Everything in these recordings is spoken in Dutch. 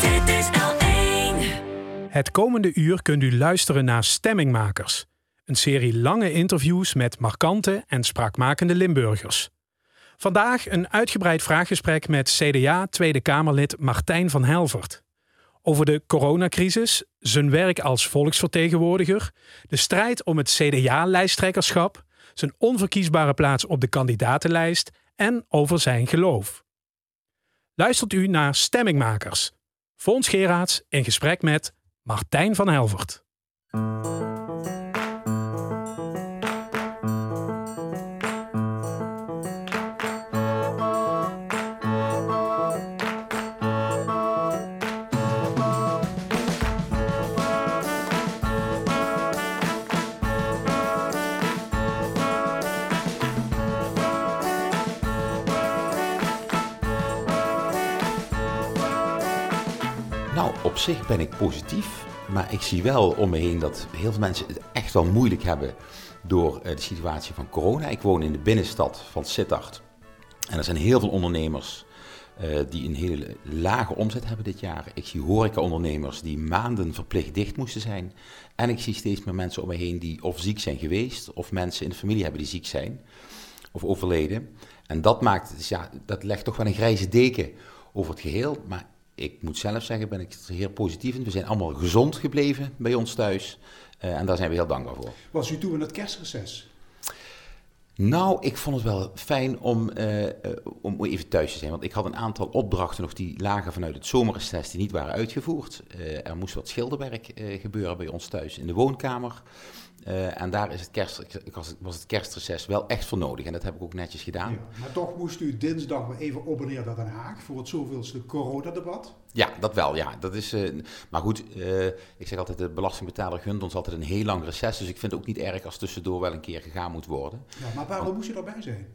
Dit is L1. Het komende uur kunt u luisteren naar Stemmingmakers. Een serie lange interviews met markante en spraakmakende Limburgers. Vandaag een uitgebreid vraaggesprek met CDA Tweede Kamerlid Martijn van Helvert. Over de coronacrisis, zijn werk als volksvertegenwoordiger, de strijd om het CDA-lijsttrekkerschap, zijn onverkiesbare plaats op de kandidatenlijst en over zijn geloof. Luistert u naar Stemmingmakers. Fons Geraerts in gesprek met Martijn van Helvert. Zich ben ik positief. Maar ik zie wel om me heen dat heel veel mensen het echt wel moeilijk hebben door eh, de situatie van corona. Ik woon in de binnenstad van Sittard. En er zijn heel veel ondernemers eh, die een hele lage omzet hebben dit jaar. Ik zie horecaondernemers die maanden verplicht dicht moesten zijn. En ik zie steeds meer mensen om me heen die of ziek zijn geweest, of mensen in de familie hebben die ziek zijn of overleden. En dat maakt, dus ja, dat legt toch wel een grijze deken over het geheel. Maar ik moet zelf zeggen, ben ik heel positief in. We zijn allemaal gezond gebleven bij ons thuis. Eh, en daar zijn we heel dankbaar voor. Was u toen in het kerstreces? Nou, ik vond het wel fijn om, eh, eh, om even thuis te zijn. Want ik had een aantal opdrachten nog die lagen vanuit het zomerreces die niet waren uitgevoerd. Er moest wat schilderwerk gebeuren bij ons thuis in de woonkamer. Eh, en daar is het kerst, ik was, was het kerstreces wel echt voor nodig. En dat heb ik ook netjes gedaan. Ja. Maar toch moest u dinsdag weer even op en neer naar Den Haag voor het zoveelste coronadebat. Ja, dat wel, ja. Dat is, eh, maar goed, eh, ik zeg altijd, de belastingbetaler gunt ons altijd een heel lang reces. Dus ik vind het ook niet erg als tussendoor wel een keer gegaan moet worden. Ja, maar waarom moest u daarbij zijn?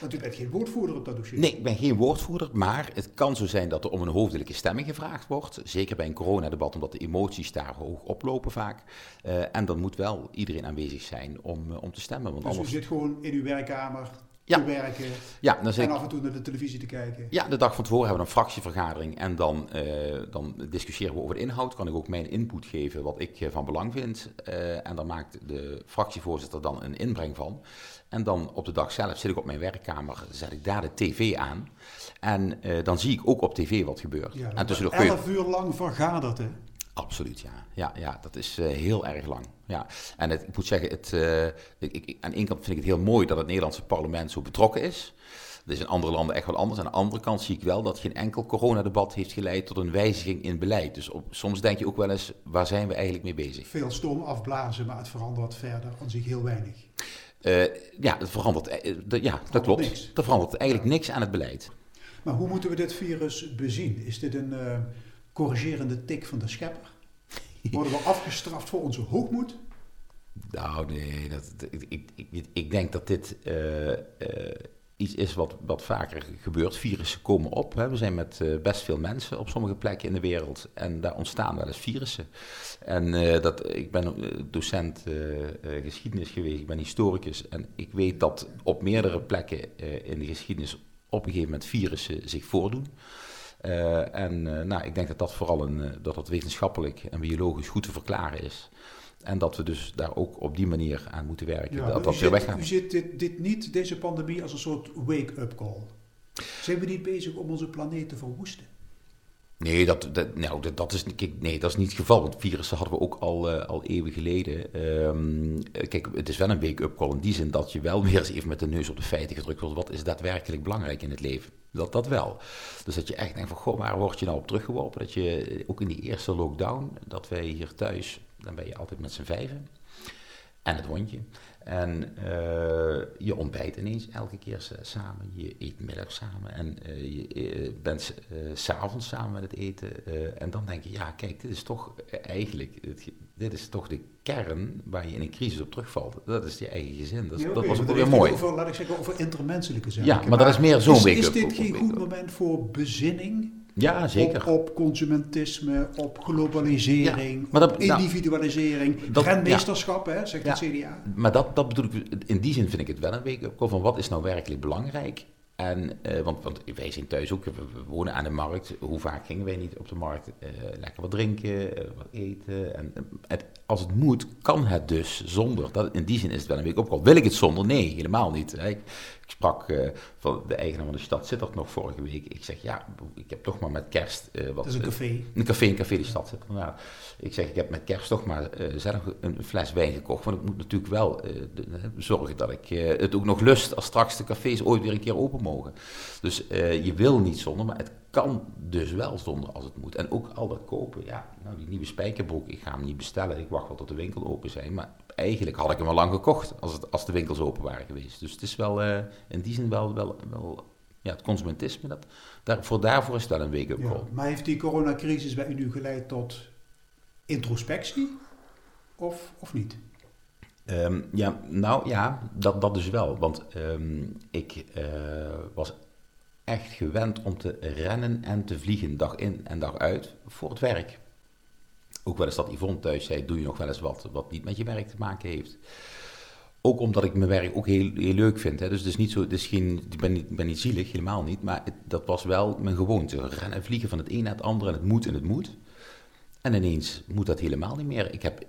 Want u bent geen woordvoerder op dat dossier. Nee, ik ben geen woordvoerder, maar het kan zo zijn dat er om een hoofdelijke stemming gevraagd wordt. Zeker bij een coronadebat, omdat de emoties daar hoog oplopen vaak. Eh, en dan moet wel iedereen aanwezig zijn om, eh, om te stemmen. Want Dus u zit gewoon in uw werkkamer Ja. te werken Ja, dan en af en toe naar de televisie te kijken. Ja, de dag van tevoren hebben we een fractievergadering en dan, eh, dan discussiëren we over de inhoud. Kan ik ook mijn input geven wat ik van belang vind. En dan maakt de fractievoorzitter dan een inbreng van. En dan op de dag zelf zit ik op mijn werkkamer, zet ik daar de tv aan. En eh, dan zie ik ook op tv wat gebeurt. Ja, en tussendoor elf uur lang vergaderd, hè? Absoluut, ja. Ja, ja dat is eh, heel erg lang. Ja. En het, ik moet zeggen, het, eh, ik, ik, aan de ene kant vind ik het heel mooi dat het Nederlandse parlement zo betrokken is. Dat is in andere landen echt wel anders. Aan de andere kant zie ik wel dat geen enkel coronadebat heeft geleid tot een wijziging in beleid. Dus op, soms denk je ook wel eens, waar zijn we eigenlijk mee bezig? Veel stoom afblazen, maar het verandert verder aan zich heel weinig. Eh, ja, het verandert, eh, de- ja, dat klopt. niks. Er verandert eigenlijk niks aan het beleid. Maar hoe moeten we dit virus bezien? Is dit een eh, corrigerende tik van de schepper? Worden we afgestraft voor onze hoogmoed? Nou, nee, dat, dat- ik, ik, ik, ik denk dat dit eh, eh, is wat, wat vaker gebeurt. Virussen komen op. Hè. We zijn met eh, best veel mensen op sommige plekken in de wereld en daar ontstaan wel eens virussen. En eh, dat, ik ben eh, docent geschiedenis geweest, ik ben historicus en ik weet dat op meerdere plekken in de geschiedenis op een gegeven moment virussen zich voordoen. En nou, ik denk dat dat vooral een, dat dat wetenschappelijk en biologisch goed te verklaren is. En dat we dus daar ook op die manier aan moeten werken. Ja, dat dat weer zit, weggaat. u zit dit, dit niet, deze pandemie, als een soort wake-up call. Zijn we niet bezig om onze planeet te verwoesten? Nee, dat, dat, nou, dat, dat is, kijk, nee, dat is niet het geval. Want virussen hadden we ook al, eh, al eeuwen geleden. Ehm, eh, kijk, het is wel een wake-up call in die zin dat je wel weer eens even met de neus op de feiten gedrukt wordt. Wat is daadwerkelijk belangrijk in het leven? Dat, dat wel. Dus dat je echt denkt van, goh, waar word je nou op teruggeworpen? Dat je, eh, ook in die eerste lockdown, dat wij hier thuis, dan ben je altijd met z'n vijven. En het hondje. En eh, je ontbijt ineens elke keer samen. Je eet middag samen. En eh, je eh, bent eh, s s'avonds samen met het eten. eh, en dan denk je, ja, kijk, dit is toch eh, eigenlijk... het- dit is toch de kern waar je in een crisis op terugvalt. Dat is je eigen gezin. Dat, was ook weer mooi. Over, laat ik zeggen, over intermenselijke zaken. Ja, maar dat is meer zo'n is, dit geen goed moment voor bezinning? Ja, zeker. Op, op consumentisme, op globalisering, Ja, maar dat- op individualisering, dat- trendmeesterschap, hè, zegt Ja. het CDA. Maar dat, dat bedoel ik, in die zin vind ik het wel een call van wat is nou werkelijk belangrijk. En, eh, want, want wij zijn thuis ook, we, we wonen aan de markt. Hoe vaak gingen wij niet op de markt eh, lekker wat drinken, eh, wat eten? En, het, als het moet, kan het dus zonder. Dat, in die zin is het wel een week opgehaald. Wil ik het zonder? Nee, helemaal niet. hè. Ik, ik sprak eh, van de eigenaar van de stad Sittard nog vorige week. Ik zeg, ja, ik heb toch maar met kerst... eh, wat, Dat is een café. een café, een café de stad. Nou, ik zeg, ik heb met kerst toch maar eh, zelf een fles wijn gekocht. Want ik moet natuurlijk wel de- zorgen dat ik het ook nog lust als straks de cafés ooit weer een keer open mogen. Dus je wil niet zonder, maar het kan dus wel zonder als het moet. En ook al dat kopen, ja, nou die nieuwe spijkerbroek, ik ga hem niet bestellen. Ik wacht wel tot de winkel open zijn. Maar eigenlijk had ik hem al lang gekocht als, het, als de winkels open waren geweest. Dus het is wel eh, in die zin wel, wel, wel ja, het consumentisme, dat, daar, voor daarvoor is wel een wake-up Ja. call. Maar heeft die coronacrisis bij u nu geleid tot introspectie? Of, of niet? Ehm, ja, nou ja, dat, dat dus wel. Want ehm, ik eh, was echt gewend om te rennen en te vliegen, dag in en dag uit, voor het werk. Ook wel eens dat Yvonne thuis zei, doe je nog wel eens wat wat niet met je werk te maken heeft. Ook omdat ik mijn werk ook heel, heel leuk vind. Hè. Dus het is niet zo, het geen, ik ben niet, ben niet zielig, helemaal niet. Maar dat was wel mijn gewoonte. Rennen en vliegen van het een naar het andere en het moet en het moet. En ineens moet dat helemaal niet meer. Ik heb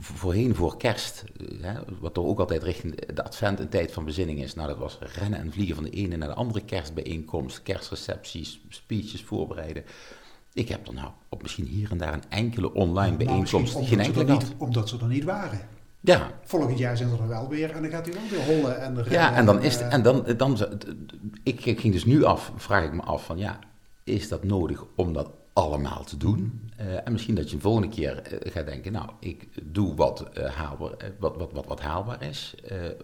voorheen voor kerst, eh, hè, wat er ook altijd richting de advent een tijd van bezinning is. Nou, dat was rennen en vliegen van de ene naar de andere kerstbijeenkomst, kerstrecepties, speeches voorbereiden. Ik heb er nou op misschien hier en daar een enkele online bijeenkomst, Nou, geen omdat ze enkele niet, Omdat ze er niet waren. Ja, Volgend jaar zijn ze er wel weer en dan gaat hij wel weer hollen en. Ja, en dan is eh, het, en dan, dan, ik, ik ging dus nu af, vraag ik me af van ja, is dat nodig om dat allemaal te doen? Eh, en misschien dat je de volgende keer eh, gaat denken, nou, ik doe wat, eh, haalbaar, wat, wat, wat, haalbaar is,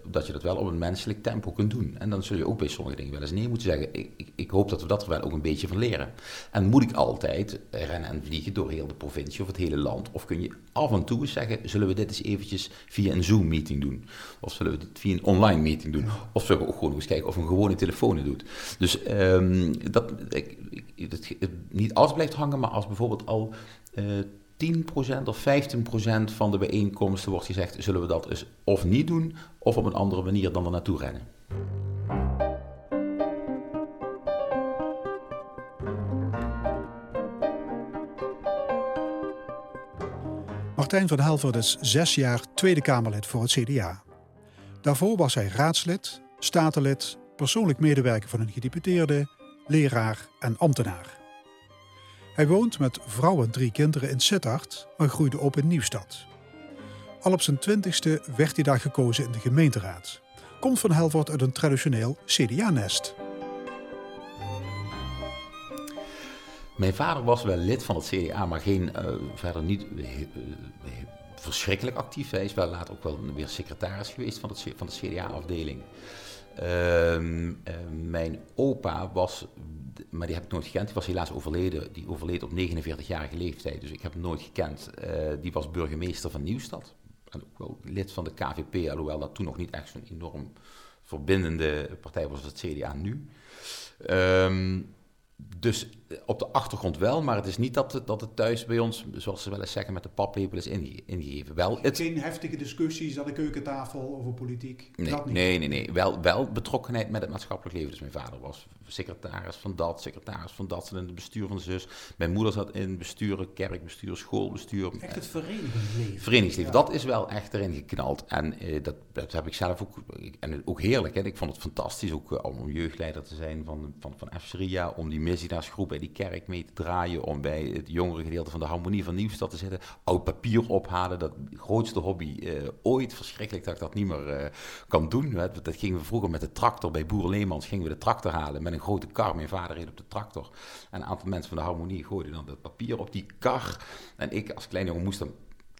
dat je dat wel op een menselijk tempo kunt doen. En dan zul je ook bij sommige dingen wel eens nee moeten zeggen. Ik, ik, ik hoop dat we dat er wel ook een beetje van leren. En moet ik altijd rennen en vliegen door heel de provincie of het hele land? Of kun je af en toe zeggen, zullen we dit eens eventjes via een Zoom-meeting doen? Of zullen we dit via een online meeting doen? Of zullen we ook gewoon eens kijken of een gewone telefoon het doet? Dus ehm, dat, ik, niet alles blijft hangen, maar als bijvoorbeeld al eh 10% of 15% van de bijeenkomsten wordt gezegd, zullen we dat eens of niet doen, of op een andere manier dan er naartoe rennen. Martijn van Helvert is zes jaar Tweede Kamerlid voor het CDA. Daarvoor was hij raadslid, statenlid, persoonlijk medewerker van een gedeputeerde, leraar en ambtenaar. Hij woont met vrouw en drie kinderen in Sittard, maar groeide op in Nieuwstad. Al op zijn twintigste werd hij daar gekozen in de gemeenteraad. Komt van Helvert uit een traditioneel CDA-nest. Mijn vader was wel lid van het CDA, maar geen, eh, verder niet eh, eh, verschrikkelijk actief. Hij is wel later ook wel weer secretaris geweest van, het, van de CDA-afdeling. Ehm, eh, mijn opa was, maar die heb ik nooit gekend, die was helaas overleden. Die overleed op 49-jarige leeftijd, dus ik heb hem nooit gekend. Eh, die was burgemeester van Nieuwstad. En ook wel lid van de KVP, alhoewel dat toen nog niet echt zo'n enorm verbindende partij was als het CDA nu. Ehm, dus eh, op de achtergrond wel, maar het is niet dat het, dat het thuis bij ons, zoals ze wel eens zeggen, met de paplepel is inge- ingegeven. Wel, het, Geen heftige discussies aan de keukentafel over politiek. nee, dat niet. nee, nee, nee. Wel, wel betrokkenheid met het maatschappelijk leven. Dus mijn vader was secretaris van dat, secretaris van dat, in het bestuur van de zus. Mijn moeder zat in bestuur, kerkbestuur, schoolbestuur. Echt het. Verenigingsleven, Ja. dat is wel echt erin geknald. En eh, dat, dat heb ik zelf ook, en ook heerlijk. Hè. Ik vond het fantastisch ook eh, om jeugdleider te zijn van, van, van F. Sharia, om die misdaadgroep bij die kerk mee te draaien, om bij het jongere gedeelte van de harmonie van Nieuwstad te zitten, oud papier ophalen, dat grootste hobby eh, ooit. Verschrikkelijk dat ik dat niet meer eh, kan doen. Dat gingen we vroeger met de tractor bij Boer Leemans, gingen we de tractor halen met een grote kar. Mijn vader reed op de tractor. En een aantal mensen van de harmonie gooiden dan dat papier op die kar. En ik als klein jongen moest dan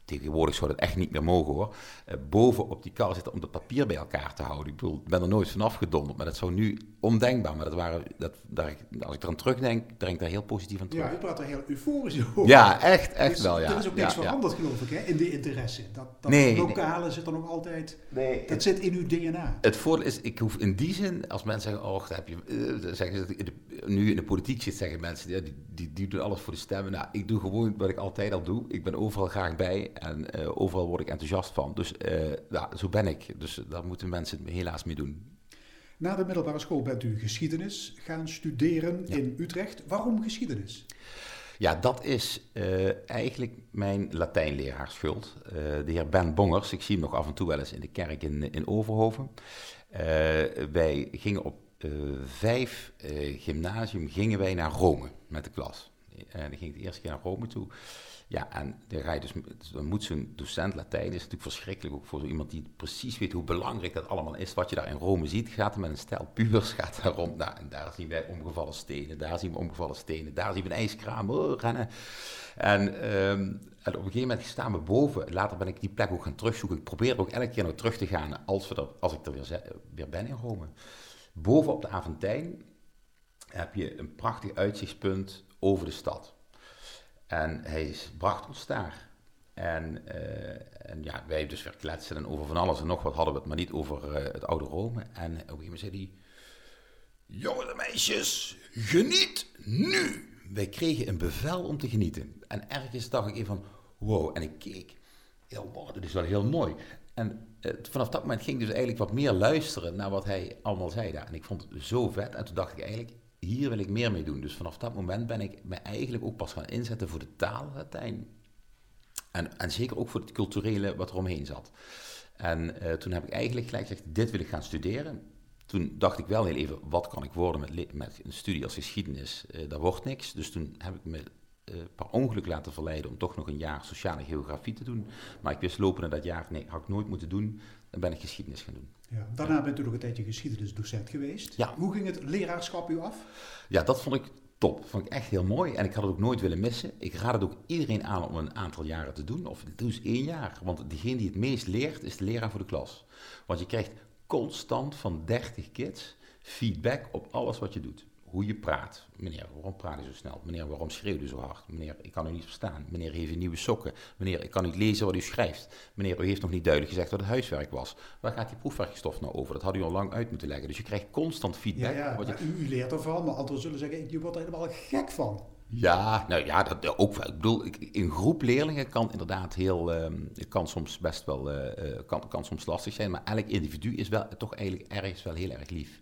Tegenwoordig zou dat echt niet meer mogen hoor. Eh, boven op die kar zitten om het papier bij elkaar te houden. Ik bedoel, ik ben er nooit vanaf gedonderd, maar dat zou nu ondenkbaar. Maar dat waren, dat, daar, als ik eraan terugdenk, denk ik daar heel positief aan terug. Ja, u praat er heel euforisch over. Ja, echt, echt Dus wel. Ja. Er is ook niks ja, ja. veranderd, geloof ik, hè, in die interesse. Dat, dat Nee, lokale zit er nog altijd... Nee, Dat zit in uw DNA. Het voordeel is, ik hoef in die zin, als mensen zeggen, oh, heb je, eh, dan zeggen ze, dat in de- nu in de politiek zit, zeggen mensen, ja, die, die, die doen alles voor de stemmen. Nou, ik doe gewoon wat ik altijd al doe. Ik ben overal graag bij en eh, overal word ik enthousiast van. Dus eh, ja, zo ben ik. Dus daar moeten mensen helaas mee doen. Na de middelbare school bent u geschiedenis gaan studeren in Utrecht. Waarom geschiedenis? Ja, dat is eh, eigenlijk mijn Latijnleraar schuld. De heer Ben Bongers, ik zie hem nog af en toe wel eens in de kerk in, in Overhoven. Wij gingen op vijf gymnasium gingen wij naar Rome met de klas. En ik ging de eerste keer naar Rome toe. Ja, en dan, ga je dus, dan moet zo'n docent Latijn, is natuurlijk verschrikkelijk ook voor zo iemand die precies weet hoe belangrijk dat allemaal is. Wat je daar in Rome ziet, gaat er met een stel pubers, gaat daar rond. Nou, en daar zien wij omgevallen stenen, daar zien we omgevallen stenen, daar zien we een ijskraam, oh, rennen. En, ehm, op een gegeven moment staan we boven. Later ben ik die plek ook gaan terugzoeken. Ik probeer ook elke keer nog terug te gaan als, we er, als ik er weer, weer ben in Rome. Boven op de Aventijn heb je een prachtig uitzichtspunt over de stad. En hij bracht ons daar. En, eh, en ja, wij dus weer kletsen en over van alles en nog wat hadden we het, maar niet over eh, het oude Rome. En op een gegeven moment zei hij, jongens en meisjes, geniet nu! Wij kregen een bevel om te genieten. En ergens dacht ik even van, wow, en ik keek. Ja, wow, dat is wel heel mooi. En eh, vanaf dat moment ging ik dus eigenlijk wat meer luisteren naar wat hij allemaal zei daar. En ik vond het zo vet. En toen dacht ik eigenlijk, hier wil ik meer mee doen. Dus vanaf dat moment ben ik me eigenlijk ook pas gaan inzetten voor de taal Latijn. En, en zeker ook voor het culturele wat er omheen zat. En eh, toen heb ik eigenlijk gelijk gezegd, dit wil ik gaan studeren. Toen dacht ik wel heel even, wat kan ik worden met, met een studie als geschiedenis? Eh dat wordt niks. Dus toen heb ik me eh, per ongeluk laten verleiden om toch nog een jaar sociale geografie te doen. Maar ik wist lopende dat jaar, nee, had ik nooit moeten doen. Dan ben ik geschiedenis gaan doen. Ja. Daarna bent u nog een tijdje geschiedenisdocent geweest. Ja. Hoe ging het leraarschap u af? Ja, dat vond ik top. Vond ik echt heel mooi. En ik had het ook nooit willen missen. Ik raad het ook iedereen aan om een aantal jaren te doen. Of doe eens één jaar. Want degene die het meest leert, is de leraar voor de klas. Want je krijgt constant van 30 kids feedback op alles wat je doet. Hoe je praat. Meneer, waarom praat je zo snel? Meneer, waarom schreeuw je zo hard? Meneer, ik kan u niet verstaan. Meneer, heeft u nieuwe sokken? Meneer, ik kan niet lezen wat u schrijft. Meneer, u heeft nog niet duidelijk gezegd wat het huiswerk was. Waar gaat die proefwerkstof nou over? Dat had u al lang uit moeten leggen. Dus je krijgt constant feedback. ja. wat je maar u, u leert ervan, maar anderen zullen zeggen, je wordt er helemaal gek van. Ja, nou ja, dat ook. wel. Ik bedoel, een groep leerlingen kan inderdaad heel, ehm, kan soms best wel, eh, eh, kan, kan soms lastig zijn, maar elk individu is wel toch eigenlijk ergens wel heel erg lief.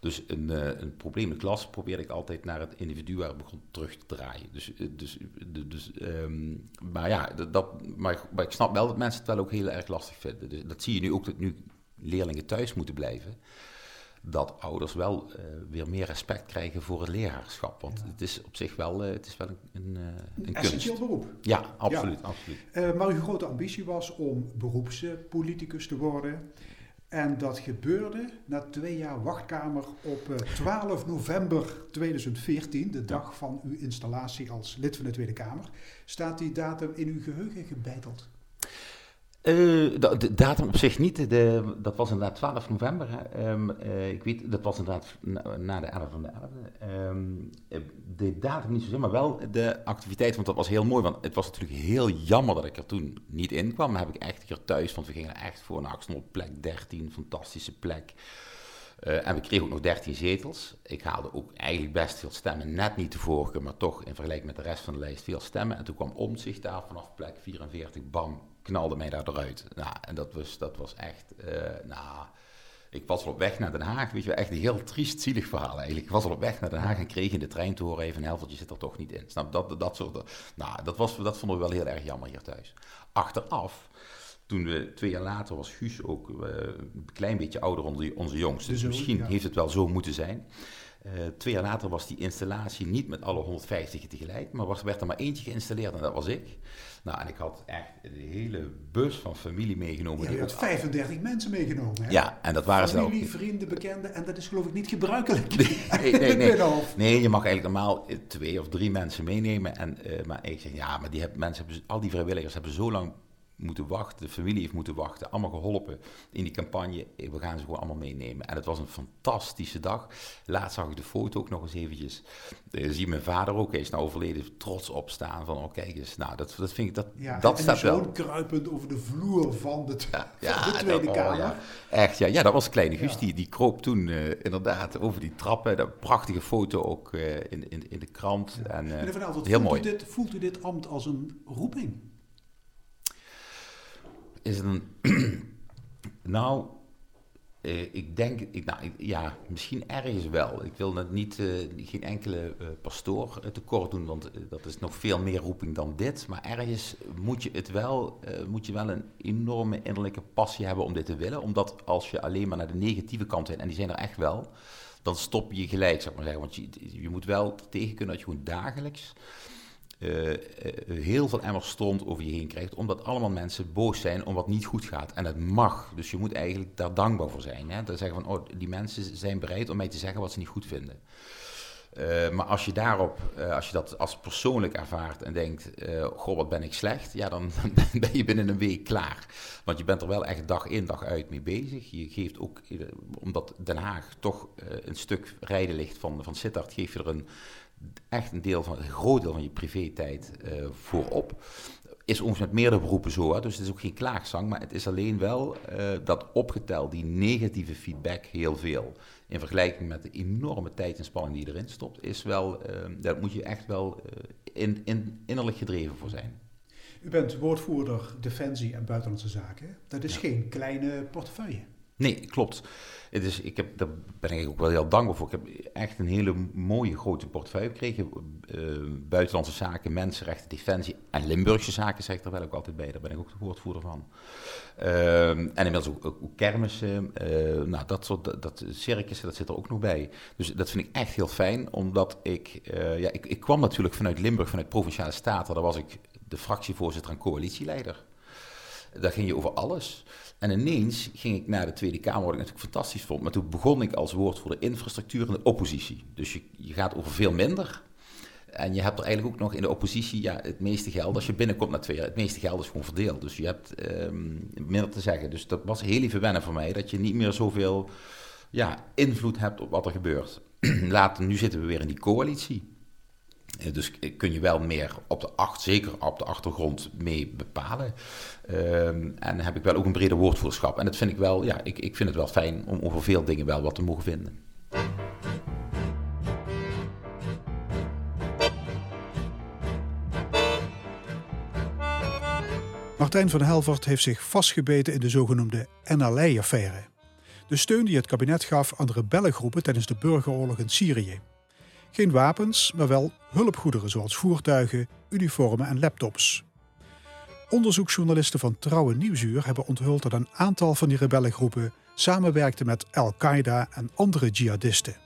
Dus een, eh, een probleem in de klas probeerde ik altijd naar het individu waar het begon terug te draaien. Dus, eh, dus, dus, ehm, maar ja, dat- maar, maar ik snap wel dat mensen het wel ook heel erg lastig vinden. Dus dat zie je nu ook, dat nu leerlingen thuis moeten blijven dat ouders wel eh, weer meer respect krijgen voor het leraarschap. Want het is op zich wel, eh, het is wel een, een, een kunst. Essentieel beroep. Ja, absoluut. absoluut. Eh, maar uw grote ambitie was om beroepspoliticus te worden. En dat gebeurde na twee jaar wachtkamer op eh, 12 november 2014, de dag van uw installatie als lid van de Tweede Kamer. Staat die datum in uw geheugen gebeiteld? Eh, de, datum op zich niet. De, dat was inderdaad 12 november. Ehm, eh, ik weet, dat was inderdaad na, de 11 van de 11e. Ehm, eh, de datum niet zozeer, maar wel de activiteit. Want dat was heel mooi. Want het was natuurlijk heel jammer dat ik er toen niet in kwam. Maar heb ik echt hier thuis, want we gingen echt voor. Ik stond op plek 13, fantastische plek. En we kregen ook nog 13 zetels. Ik haalde ook eigenlijk best veel stemmen, net niet de vorige, maar toch in vergelijking met de rest van de lijst veel stemmen. En toen kwam Omtzigt daar vanaf plek 44, bam, knalde mij daar eruit. Nou, en dat was, dat was echt, eh, nou, ik was al op weg naar Den Haag, weet je wel, echt een heel triest, zielig verhaal eigenlijk. Ik was al op weg naar Den Haag en kreeg in de trein te horen even een helftje zit er toch niet in. Snap, dat, dat soort, nou, dat, was, dat vonden we wel heel erg jammer hier thuis. Achteraf toen we twee jaar later was Guus ook eh, een klein beetje ouder onder onze jongste. Dus misschien ja. heeft het wel zo moeten zijn. Eh, twee jaar later was die installatie niet met alle 150 tegelijk, maar was, werd er maar eentje geïnstalleerd en dat was ik. Nou, en ik had echt een hele bus van familie meegenomen. Ja, je had ook- 35 mensen meegenomen. Hè? ja, en dat waren ze ook. Familie, vrienden, bekenden. En dat is geloof ik niet gebruikelijk. Nee, nee, nee. Nee, je mag eigenlijk normaal eh, twee of drie mensen meenemen. En, eh, maar ik zeg, ja, maar die heb, mensen hebben, al die vrijwilligers hebben zo lang moeten wachten. De familie heeft moeten wachten. Allemaal geholpen in die campagne. We gaan ze gewoon allemaal meenemen. En het was een fantastische dag. Laatst zag ik de foto ook nog eens eventjes. Eh, zie mijn vader ook, hij is nou overleden, trots opstaan. Van, oh kijk eens, nou, dat, dat vind ik, dat, Ja, dat en staat wel. kruipend over de vloer van de, Ja, van de Tweede dat- oh, Kamer. ja. Echt, ja. ja, dat was kleine Guus. Ja. Die, die kroop toen eh, inderdaad over die trappen. Dat prachtige foto ook eh, in, in, in de krant. En, Elvert, heel voelt, mooi. U dit, voelt u dit ambt als een roeping? Is een... nou, eh, ik denk, ik, nou, ja, misschien ergens wel. Ik wil het niet, eh, geen enkele eh, pastoor tekort doen, want dat is nog veel meer roeping dan dit. Maar ergens moet je het wel, moet je wel een enorme innerlijke passie hebben om dit te willen. Omdat als je alleen maar naar de negatieve kant heen, en die zijn er echt wel, dan stop je gelijk, zeg maar zeggen. Want je, je moet wel tegen kunnen dat je gewoon dagelijks eh, eh, heel veel emmer stront over je heen krijgt, omdat allemaal mensen boos zijn om wat niet goed gaat. En dat mag, dus je moet eigenlijk daar dankbaar voor zijn. Hè? Zeggen van, oh, die mensen zijn bereid om mij te zeggen wat ze niet goed vinden. Eh, maar als je daarop, als je dat als persoonlijk ervaart en denkt, goh, wat ben ik slecht, ja, dan ben je binnen een week klaar. Want je bent er wel echt dag in, dag uit mee bezig. Je geeft ook, omdat Den Haag toch een stuk rijden ligt van, van Sittard, geef je er een, echt een, deel van, een groot deel van je privé-tijd eh, voor op. Is ons met meerdere beroepen zo, hè? dus het is ook geen klaagzang, maar het is alleen wel eh, dat opgeteld, die negatieve feedback, heel veel. In vergelijking met de enorme tijd en spanning die erin stopt, is wel, eh, daar moet je echt wel in, in, innerlijk gedreven voor zijn. U bent woordvoerder Defensie en Buitenlandse Zaken. Dat is geen kleine portefeuille. Nee, klopt. Is, ik heb, daar ben ik ook wel heel dankbaar voor. Ik heb echt een hele mooie grote portefeuille gekregen. Eh, buitenlandse zaken, mensenrechten, defensie en Limburgse zaken zeg ik er wel ook altijd bij. Daar ben ik ook de woordvoerder van. Ehm, en inmiddels ook, ook, ook kermissen. eh, nou, dat soort dat, dat circussen, dat zit er ook nog bij. Dus dat vind ik echt heel fijn, omdat ik... eh, ja, ik, ik kwam natuurlijk vanuit Limburg, vanuit Provinciale Staten. Daar was ik de fractievoorzitter en coalitieleider. Daar ging je over alles. En ineens ging ik naar de Tweede Kamer, wat ik natuurlijk fantastisch vond. Maar toen begon ik als woordvoerder infrastructuur in de oppositie. Dus je, gaat over veel minder. En je hebt er eigenlijk ook nog in de oppositie ja, het meeste geld. Als je binnenkomt na twee jaar, het meeste geld is gewoon verdeeld. Dus je hebt ehm, minder te zeggen. Dus dat was heel even wennen voor mij. Dat je niet meer zoveel ja, invloed hebt op wat er gebeurt. Later, nu zitten we weer in die coalitie. Eh, Dus kun je wel meer op de acht, zeker op de achtergrond mee bepalen. Ehm, en heb ik wel ook een breder woordvoerderschap. En dat vind ik wel, ja, ik, ik vind het wel fijn om over veel dingen wel wat te mogen vinden. Martijn van Helvert heeft zich vastgebeten in de zogenoemde NLI-affaire. De steun die het kabinet gaf aan de rebellengroepen tijdens de burgeroorlog in Syrië. Geen wapens, maar wel hulpgoederen zoals voertuigen, uniformen en laptops. Onderzoeksjournalisten van Trouwe Nieuwsuur hebben onthuld dat een aantal van die rebellengroepen samenwerkten met Al-Qaeda en andere jihadisten.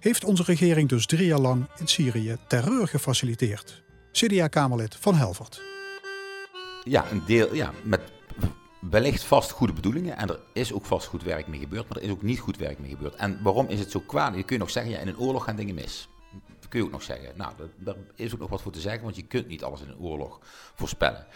Heeft onze regering dus drie jaar lang in Syrië terreur gefaciliteerd? CDA-Kamerlid van Helvert. Ja, een deel, ja, met wellicht vast goede bedoelingen. En er is ook vast goed werk mee gebeurd, maar er is ook niet goed werk mee gebeurd. En waarom is het zo kwaad? Je kunt nog zeggen, ja, in een oorlog gaan dingen mis. Dat kun je ook nog zeggen. Nou, daar is ook nog wat voor te zeggen, want je kunt niet alles in een oorlog voorspellen.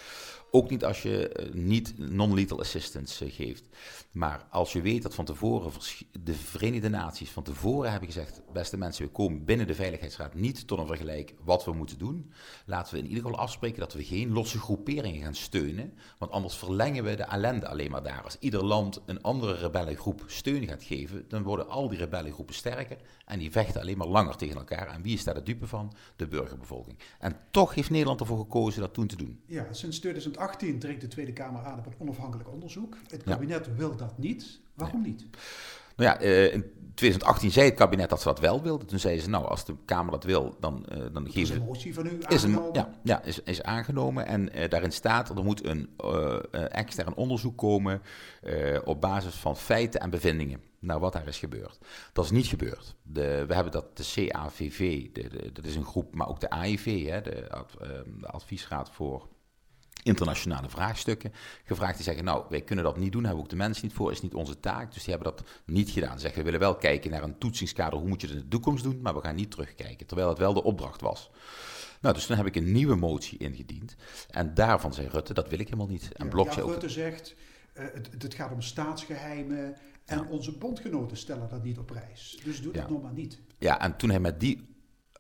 Ook niet als je eh, niet non-lethal assistance eh, geeft. Maar als je weet dat van tevoren de Verenigde Naties van tevoren hebben gezegd: beste mensen, we komen binnen de Veiligheidsraad niet tot een vergelijk wat we moeten doen. Laten we in ieder geval afspreken dat we geen losse groeperingen gaan steunen. Want anders verlengen we de ellende alleen maar daar. Als ieder land een andere rebellengroep steun gaat geven, dan worden al die rebellengroepen sterker. En die vechten alleen maar langer tegen elkaar. En wie is daar de dupe van? De burgerbevolking. En toch heeft Nederland ervoor gekozen dat toen te doen. Ja, sinds 2018 dringt de Tweede Kamer aan op een onafhankelijk onderzoek. Het Ja. kabinet wil dat niet. Waarom niet? Nou ja, eh, in 2018 zei het kabinet dat ze dat wel wilden. Toen zeiden ze, nou, als de Kamer dat wil, dan, eh, dan Dat is geven een ze... motie van u Is, een, aangenomen. ja, ja is, is aangenomen en eh, daarin staat er moet een eh, extern onderzoek komen op basis van feiten en bevindingen naar wat daar is gebeurd. Dat is niet gebeurd. De, we hebben dat de CAVV, de, de- dat is een groep, maar ook de AIV, hè, de Adviesraad voor internationale vraagstukken gevraagd. Die zeggen, nou, wij kunnen dat niet doen, hebben we ook de mensen niet voor, is niet onze taak. Dus die hebben dat niet gedaan. Ze zeggen, we willen wel kijken naar een toetsingskader, hoe moet je het in de toekomst doen, maar we gaan niet terugkijken. Terwijl het wel de opdracht was. Nou, dus toen heb ik een nieuwe motie ingediend. En daarvan zei Rutte, dat wil ik helemaal niet. En Ja, Blok ja, ook, Rutte zegt, eh, het, het gaat om staatsgeheimen en onze bondgenoten stellen dat niet op prijs. Dus doe dat Ja. nog maar niet. Ja, en toen hij met die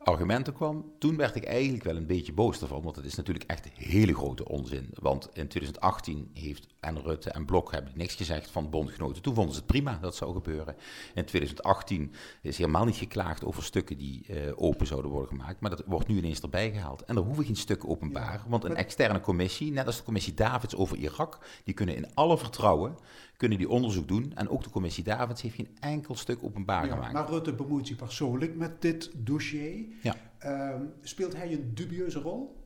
argumenten kwam, toen werd ik eigenlijk wel een beetje boos ervan. Want het is natuurlijk echt hele grote onzin. Want in 2018 heeft en Rutte en Blok hebben niks gezegd van bondgenoten. Toen vonden ze het prima dat zou gebeuren. In 2018 is helemaal niet geklaagd over stukken die eh, open zouden worden gemaakt. Maar dat wordt nu ineens erbij gehaald. En er hoeven geen stukken openbaar. Ja, want een externe commissie, net als de commissie Davids over Irak, die kunnen in alle vertrouwen kunnen die onderzoek doen. En ook de commissie Davids heeft geen enkel stuk openbaar Ja, gemaakt. maar Rutte bemoeit zich persoonlijk met dit dossier. Ja. Ehm, speelt hij een dubieuze rol?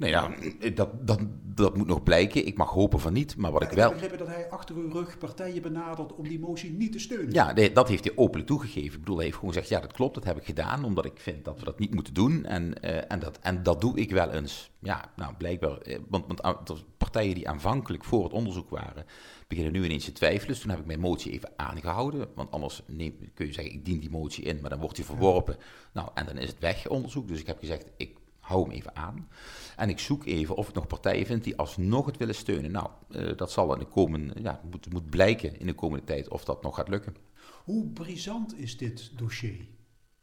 Nee, ja, dat, dat, dat moet nog blijken. Ik mag hopen van niet. Maar wat ik ik wel. heb begrepen dat hij achter uw rug partijen benadert om die motie niet te steunen. Ja, nee, dat heeft hij openlijk toegegeven. Ik bedoel, hij heeft gewoon gezegd, ja, dat klopt, dat heb ik gedaan, omdat ik vind dat we dat niet moeten doen. En, eh, en, dat, en dat doe ik wel eens. Ja, nou, blijkbaar, eh, want, want ah, partijen die aanvankelijk voor het onderzoek waren, beginnen nu ineens te twijfelen. Dus toen heb ik mijn motie even aangehouden, want anders neem, kun je zeggen, ik dien die motie in, maar dan wordt die verworpen. Nou, en dan is het weg, onderzoek. Dus ik heb gezegd, ik hou hem even aan. En ik zoek even of ik nog partijen vind die alsnog het willen steunen. Nou, eh, dat zal in de komende, ja, moet, moet blijken in de komende tijd of dat nog gaat lukken. Hoe brisant is dit dossier?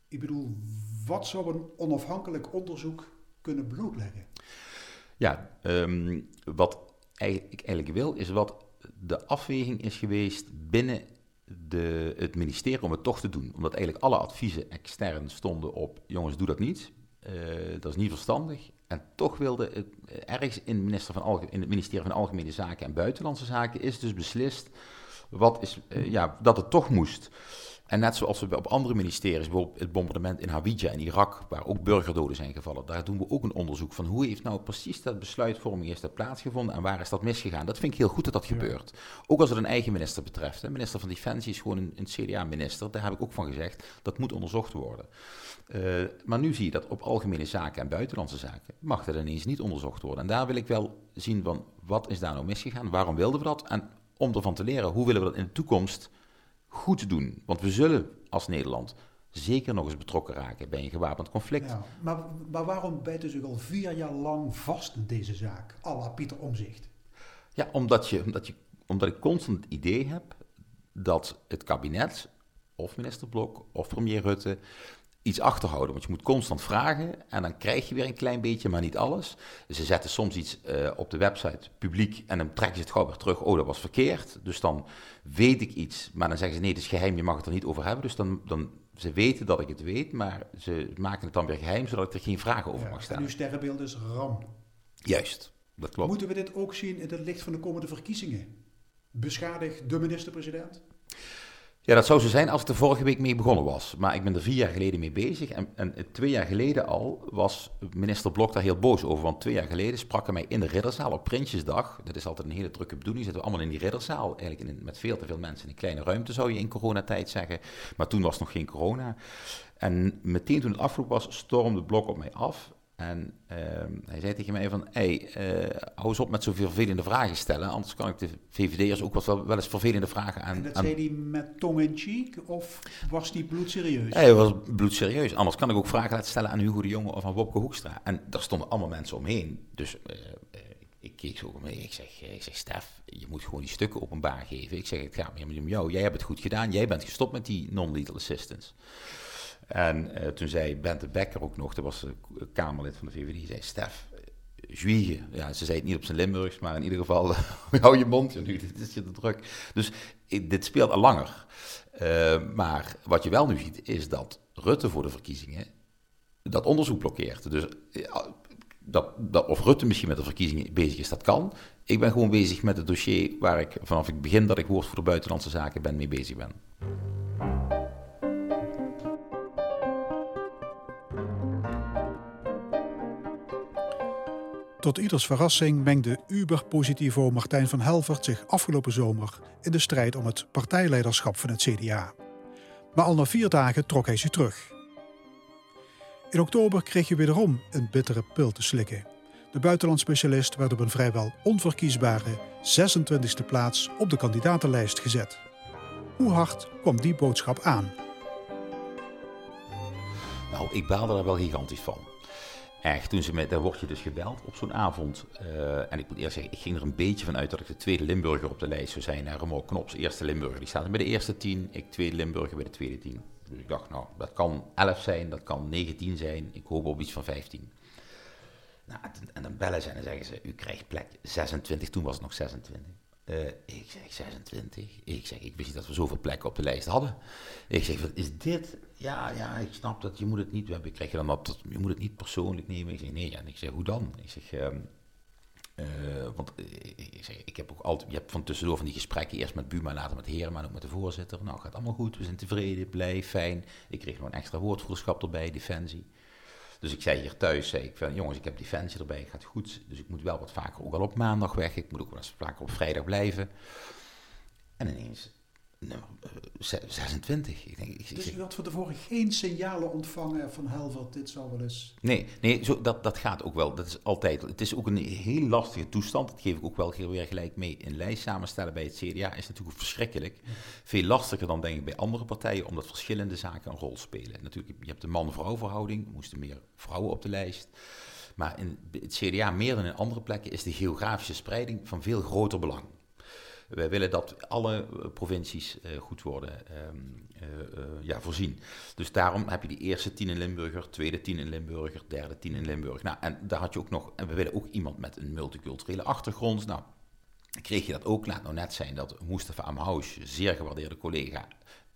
Ik bedoel, wat zou een onafhankelijk onderzoek kunnen blootleggen? Ja, ehm, wat ik eigenlijk wil, is wat de afweging is geweest binnen de, het ministerie om het toch te doen. Omdat eigenlijk alle adviezen extern stonden op, jongens, doe dat niet. Eh, dat is niet verstandig. En toch wilde het, eh, ergens in, minister van Alge- in het ministerie van Algemene Zaken en Buitenlandse Zaken is dus beslist wat is, eh, ja, dat het toch moest. En net zoals we op andere ministeries, bijvoorbeeld het bombardement in Hawija in Irak, waar ook burgerdoden zijn gevallen, daar doen we ook een onderzoek van hoe heeft nou precies dat besluitvorming dat plaatsgevonden en waar is dat misgegaan. Dat vind ik heel goed dat dat gebeurt. Ook als het een eigen minister betreft. De minister van Defensie is gewoon een, een CDA-minister, daar heb ik ook van gezegd, dat moet onderzocht worden. Eh, maar nu zie je dat op algemene zaken en buitenlandse zaken mag dat ineens niet onderzocht worden. En daar wil ik wel zien van wat is daar nou misgegaan, waarom wilden we dat en om ervan te leren hoe willen we dat in de toekomst goed doen. Want we zullen als Nederland zeker nog eens betrokken raken bij een gewapend conflict. Ja, maar, maar waarom bijt u zich al vier jaar lang vast in deze zaak? à la Pieter Omzicht. Ja, omdat, je, omdat, je, omdat ik constant het idee heb dat het kabinet, of minister Blok, of premier Rutte, iets achterhouden. Want je moet constant vragen en dan krijg je weer een klein beetje, maar niet alles. Ze zetten soms iets eh, op de website publiek en dan trekken ze het gauw weer terug. Oh, dat was verkeerd. Dus dan weet ik iets, maar dan zeggen ze nee, het is geheim, je mag het er niet over hebben. Dus dan, dan ze weten dat ik het weet, maar ze maken het dan weer geheim, zodat ik er geen vragen over Ja, mag en stellen. uw sterrenbeeld is RAM. Juist, dat klopt. Moeten we dit ook zien in het licht van de komende verkiezingen? Beschadigt de minister-president? Ja, dat zou zo zijn als ik er vorige week mee begonnen was. Maar ik ben er vier jaar geleden mee bezig. En, en twee jaar geleden al was minister Blok daar heel boos over. Want twee jaar geleden sprak hij mij in de Ridderzaal op Prinsjesdag. Dat is altijd een hele drukke bedoeling. Zitten we allemaal in die Ridderzaal. Eigenlijk in, met veel te veel mensen in een kleine ruimte, zou je in coronatijd zeggen. Maar toen was nog geen corona. En meteen toen het afgelopen was, stormde Blok op mij af. En ehm, hij zei tegen mij van, hey, eh, hou eens op met zoveel vervelende vragen stellen. Anders kan ik de VVD'ers ook wel, wel eens vervelende vragen aan... En dat aan zei hij met tong in cheek of was die bloedserieus? hij was bloedserieus. Anders kan ik ook vragen laten stellen aan Hugo de Jonge of aan Wopke Hoekstra. En daar stonden allemaal mensen omheen. Dus eh, eh, ik keek zo om me heen. Ik zeg, ik zeg, Stef, je moet gewoon die stukken openbaar geven. Ik zeg, het gaat meer om jou. Jij hebt het goed gedaan. Jij bent gestopt met die non-lethal assistance. En eh, toen zei Bente Becker ook nog, dat was Kamerlid van de VVD, zei, Stef, zwiegen. Ja, ze zei het niet op zijn Limburgs, maar in ieder geval, hou je mond, ja, nu dit is je te druk. Dus dit speelt al langer. Eh, maar wat je wel nu ziet, is dat Rutte voor de verkiezingen dat onderzoek blokkeert. Dus ja, dat, dat, of Rutte misschien met de verkiezingen bezig is, dat kan. Ik ben gewoon bezig met het dossier waar ik vanaf het begin dat ik woordvoerder buitenlandse zaken ben, mee bezig ben. Tot ieders verrassing mengde Uber-positivo Martijn van Helvert zich afgelopen zomer in de strijd om het partijleiderschap van het CDA. Maar al na vier dagen trok hij zich terug. In oktober kreeg je wederom een bittere pil te slikken. De buitenlandspecialist werd op een vrijwel onverkiesbare 26e plaats op de kandidatenlijst gezet. Hoe hard kwam die boodschap aan? Nou, ik baalde daar wel gigantisch van. Echt, toen ze me, daar word je dus gebeld op zo'n avond. Eh, en ik moet eerst zeggen, ik ging er een beetje van uit dat ik de tweede Limburger op de lijst zou zijn. En Remo Knops, eerste Limburger, die staat bij de eerste tien. Ik tweede Limburger bij de tweede tien. Dus ik dacht, nou, dat kan 11 zijn, dat kan 19 zijn. Ik hoop op iets van 15. Nou, en, en dan bellen ze en dan zeggen ze, u krijgt plek 26. Toen was het nog 26. Eh, ik zeg 26. Ik zeg, ik wist niet dat we zoveel plekken op de lijst hadden. Ik zeg, wat is dit? Ja, ja, ik snap dat je moet het niet. We krijg je dan op dat je moet het niet persoonlijk nemen. Ik zeg, nee. En ik zeg, hoe dan? Ik zeg, ehm, eh, want eh, ik, ik heb ook altijd, je hebt van tussendoor van die gesprekken, eerst met Buma, later met maar ook met de voorzitter. Nou, gaat allemaal goed, we zijn tevreden, blij, fijn. Ik kreeg nog een extra woordvoerderschap erbij, Defensie. Dus ik zei hier thuis, zei ik jongens, ik heb Defensie erbij, gaat goed. Dus ik moet wel wat vaker, ook al op maandag weg, ik moet ook wel eens vaker op vrijdag blijven. En ineens, nummer eh, ze- 26. Ik denk, ik, Dus u had van tevoren geen signalen ontvangen van Helvert, dit zou wel eens... Nee, nee zo, dat, dat gaat ook wel. Dat is altijd. Het is ook een heel lastige toestand. Dat geef ik ook wel weer gelijk mee. Een lijst samenstellen bij het CDA is natuurlijk verschrikkelijk. Veel lastiger dan denk ik bij andere partijen, omdat verschillende zaken een rol spelen. Natuurlijk, je hebt de man-vrouw verhouding. Er moesten meer vrouwen op de lijst. Maar in het CDA, meer dan in andere plekken, is de geografische spreiding van veel groter belang. Wij willen dat alle eh, provincies eh, goed worden ehm, eh, ja, voorzien. Dus daarom heb je die eerste tien in Limburger, tweede tien in Limburger, derde tien in Limburg. Nou, en daar had je ook nog, en we willen ook iemand met een multiculturele achtergrond. Nou, kreeg je dat ook. Laat nou net zijn dat Mustafa Amhous, zeer gewaardeerde collega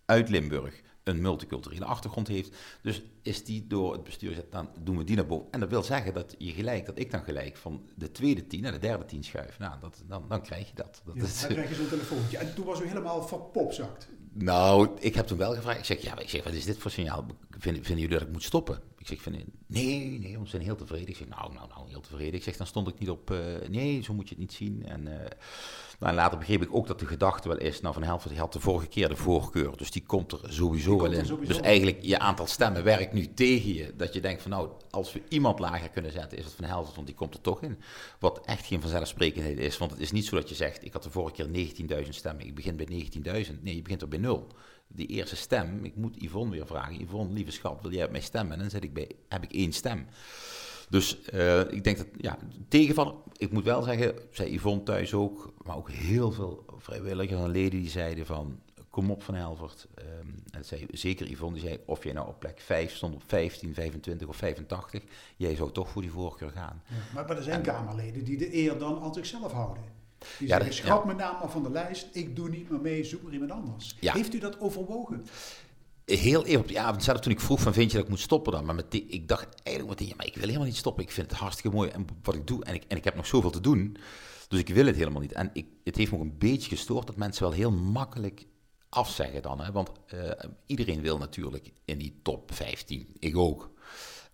uit Limburg, een multiculturele achtergrond heeft. Dus is die door het bestuur gezet, dan doen we die naar boven. En dat wil zeggen dat je gelijk, dat ik dan gelijk van de tweede tien naar de derde tien schuif. Nou, dat, dan, dan krijg je dat. dat Ja, is, dan krijg je zo'n telefoontje. En toen was u helemaal verpopzakt. nou, ik heb toen wel gevraagd. Ik zeg, ja, ik zeg, wat is dit voor signaal? Vinden, vinden jullie dat ik moet stoppen? Ik zeg, vind, nee, nee, we zijn heel tevreden. Ik zeg, nou, nou, nou, heel tevreden. Ik zeg, dan stond ik niet op, eh, nee, zo moet je het niet zien. En, nou, later begreep ik ook dat de gedachte wel is, nou, Van Helvert had de vorige keer de voorkeur, dus die komt er sowieso komt wel in. sowieso dus eigenlijk, je aantal stemmen werkt nu tegen je. Dat je denkt van, nou, als we iemand lager kunnen zetten, is het Van Helvert, want die komt er toch in. Wat echt geen vanzelfsprekendheid is, want het is niet zo dat je zegt, ik had de vorige keer 19.000 stemmen, ik begin bij 19.000. Nee, je begint er bij nul. Die eerste stem, ik moet Yvonne weer vragen. Yvonne, lieve schat, wil jij op mij stemmen? En dan zit ik bij, heb ik één stem. Dus eh, ik denk dat, ja, tegenvallen. Ik moet wel zeggen, zei Yvonne thuis ook, maar ook heel veel vrijwilligers en leden die zeiden van, kom op Van Helvert. Ehm, en zei zeker Yvonne, die zei, of jij nou op plek 5 stond, op 15, 25 of 85, jij zou toch voor die voorkeur gaan. Maar, maar er zijn Kamerleden die de eer dan aan zichzelf houden. Die Ja, zeggen, dat- schrap ja. mijn naam maar van de lijst, ik doe niet meer mee, zoek maar iemand anders. Ja. Heeft u dat overwogen? Heel eerlijk, op die avond, toen ik vroeg van, vind je dat ik moet stoppen dan? Maar met die- ik dacht eigenlijk meteen, ja, maar ik wil helemaal niet stoppen. Ik vind het hartstikke mooi en wat ik doe. En ik, en ik heb nog zoveel te doen. Dus ik wil het helemaal niet. En ik, het heeft me ook een beetje gestoord dat mensen wel heel makkelijk afzeggen dan. Hè? Want eh, iedereen wil natuurlijk in die top 15. Ik ook.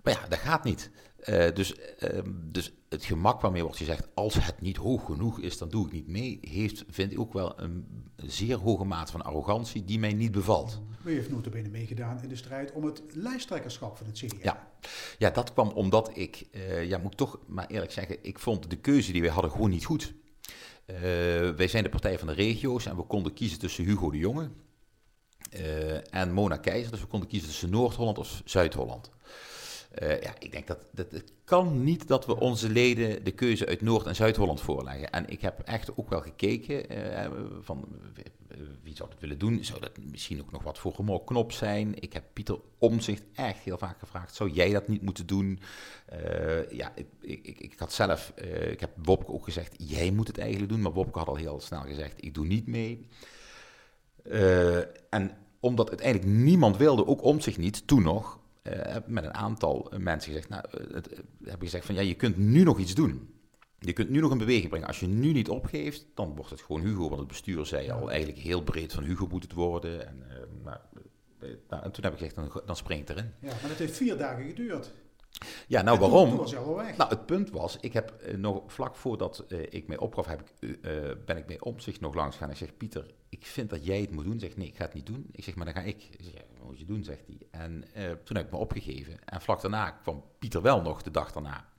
Maar ja, dat gaat niet. Eh, dus, ehm, dus het gemak waarmee wordt gezegd, als het niet hoog genoeg is, dan doe ik niet mee, heeft, vind ik ook wel een zeer hoge mate van arrogantie die mij niet bevalt. U heeft notabene meegedaan in de strijd om het lijsttrekkerschap van het CDA. Ja. ja, dat kwam omdat ik, eh, ja, moet ik toch maar eerlijk zeggen, ik vond de keuze die wij hadden gewoon niet goed. Eh, wij zijn de partij van de regio's en we konden kiezen tussen Hugo de Jonge en Mona Keizer. Dus we konden kiezen tussen Noord-Holland of Zuid-Holland. Eh, ja, ik denk dat, dat het kan niet dat we onze leden de keuze uit Noord- en Zuid-Holland voorleggen. En ik heb echt ook wel gekeken eh, van eh, wie zou dat willen doen. Zou dat misschien ook nog wat voor gemor knop zijn? Ik heb Pieter Omzicht echt heel vaak gevraagd, zou jij dat niet moeten doen? Ja, ik, ik, ik had zelf, ik heb Wopke ook gezegd, jij moet het eigenlijk doen. Maar Wopke had al heel snel gezegd, ik doe niet mee. En omdat uiteindelijk niemand wilde, ook om zich niet, toen nog, heb ik met een aantal mensen gezegd, nou, eh, het, eh, heb ik gezegd van ja, je kunt nu nog iets doen. Je kunt nu nog een beweging brengen. Als je nu niet opgeeft, dan wordt het gewoon Hugo. Want het bestuur zei al eigenlijk heel breed van Hugo moet het worden. En, eh, maar, eh, nou, en toen heb ik gezegd, dan, dan spring ik erin. Ja, maar dat heeft vier dagen geduurd. Ja, nou toen- waarom? Toen was. Nou, het punt was, ik heb eh, nog vlak voordat eh, ik mij opgaf, heb ik, eh, ben ik bij Omzicht nog langs gaan. Ik zeg, Pieter, ik vind dat jij het moet doen. Zegt, nee, ik ga het niet doen. Ik zeg, maar dan ga ik. Ik zeg, moet je doen, zegt hij. En eh, toen heb ik me opgegeven. En vlak daarna kwam Pieter wel nog, de dag daarna.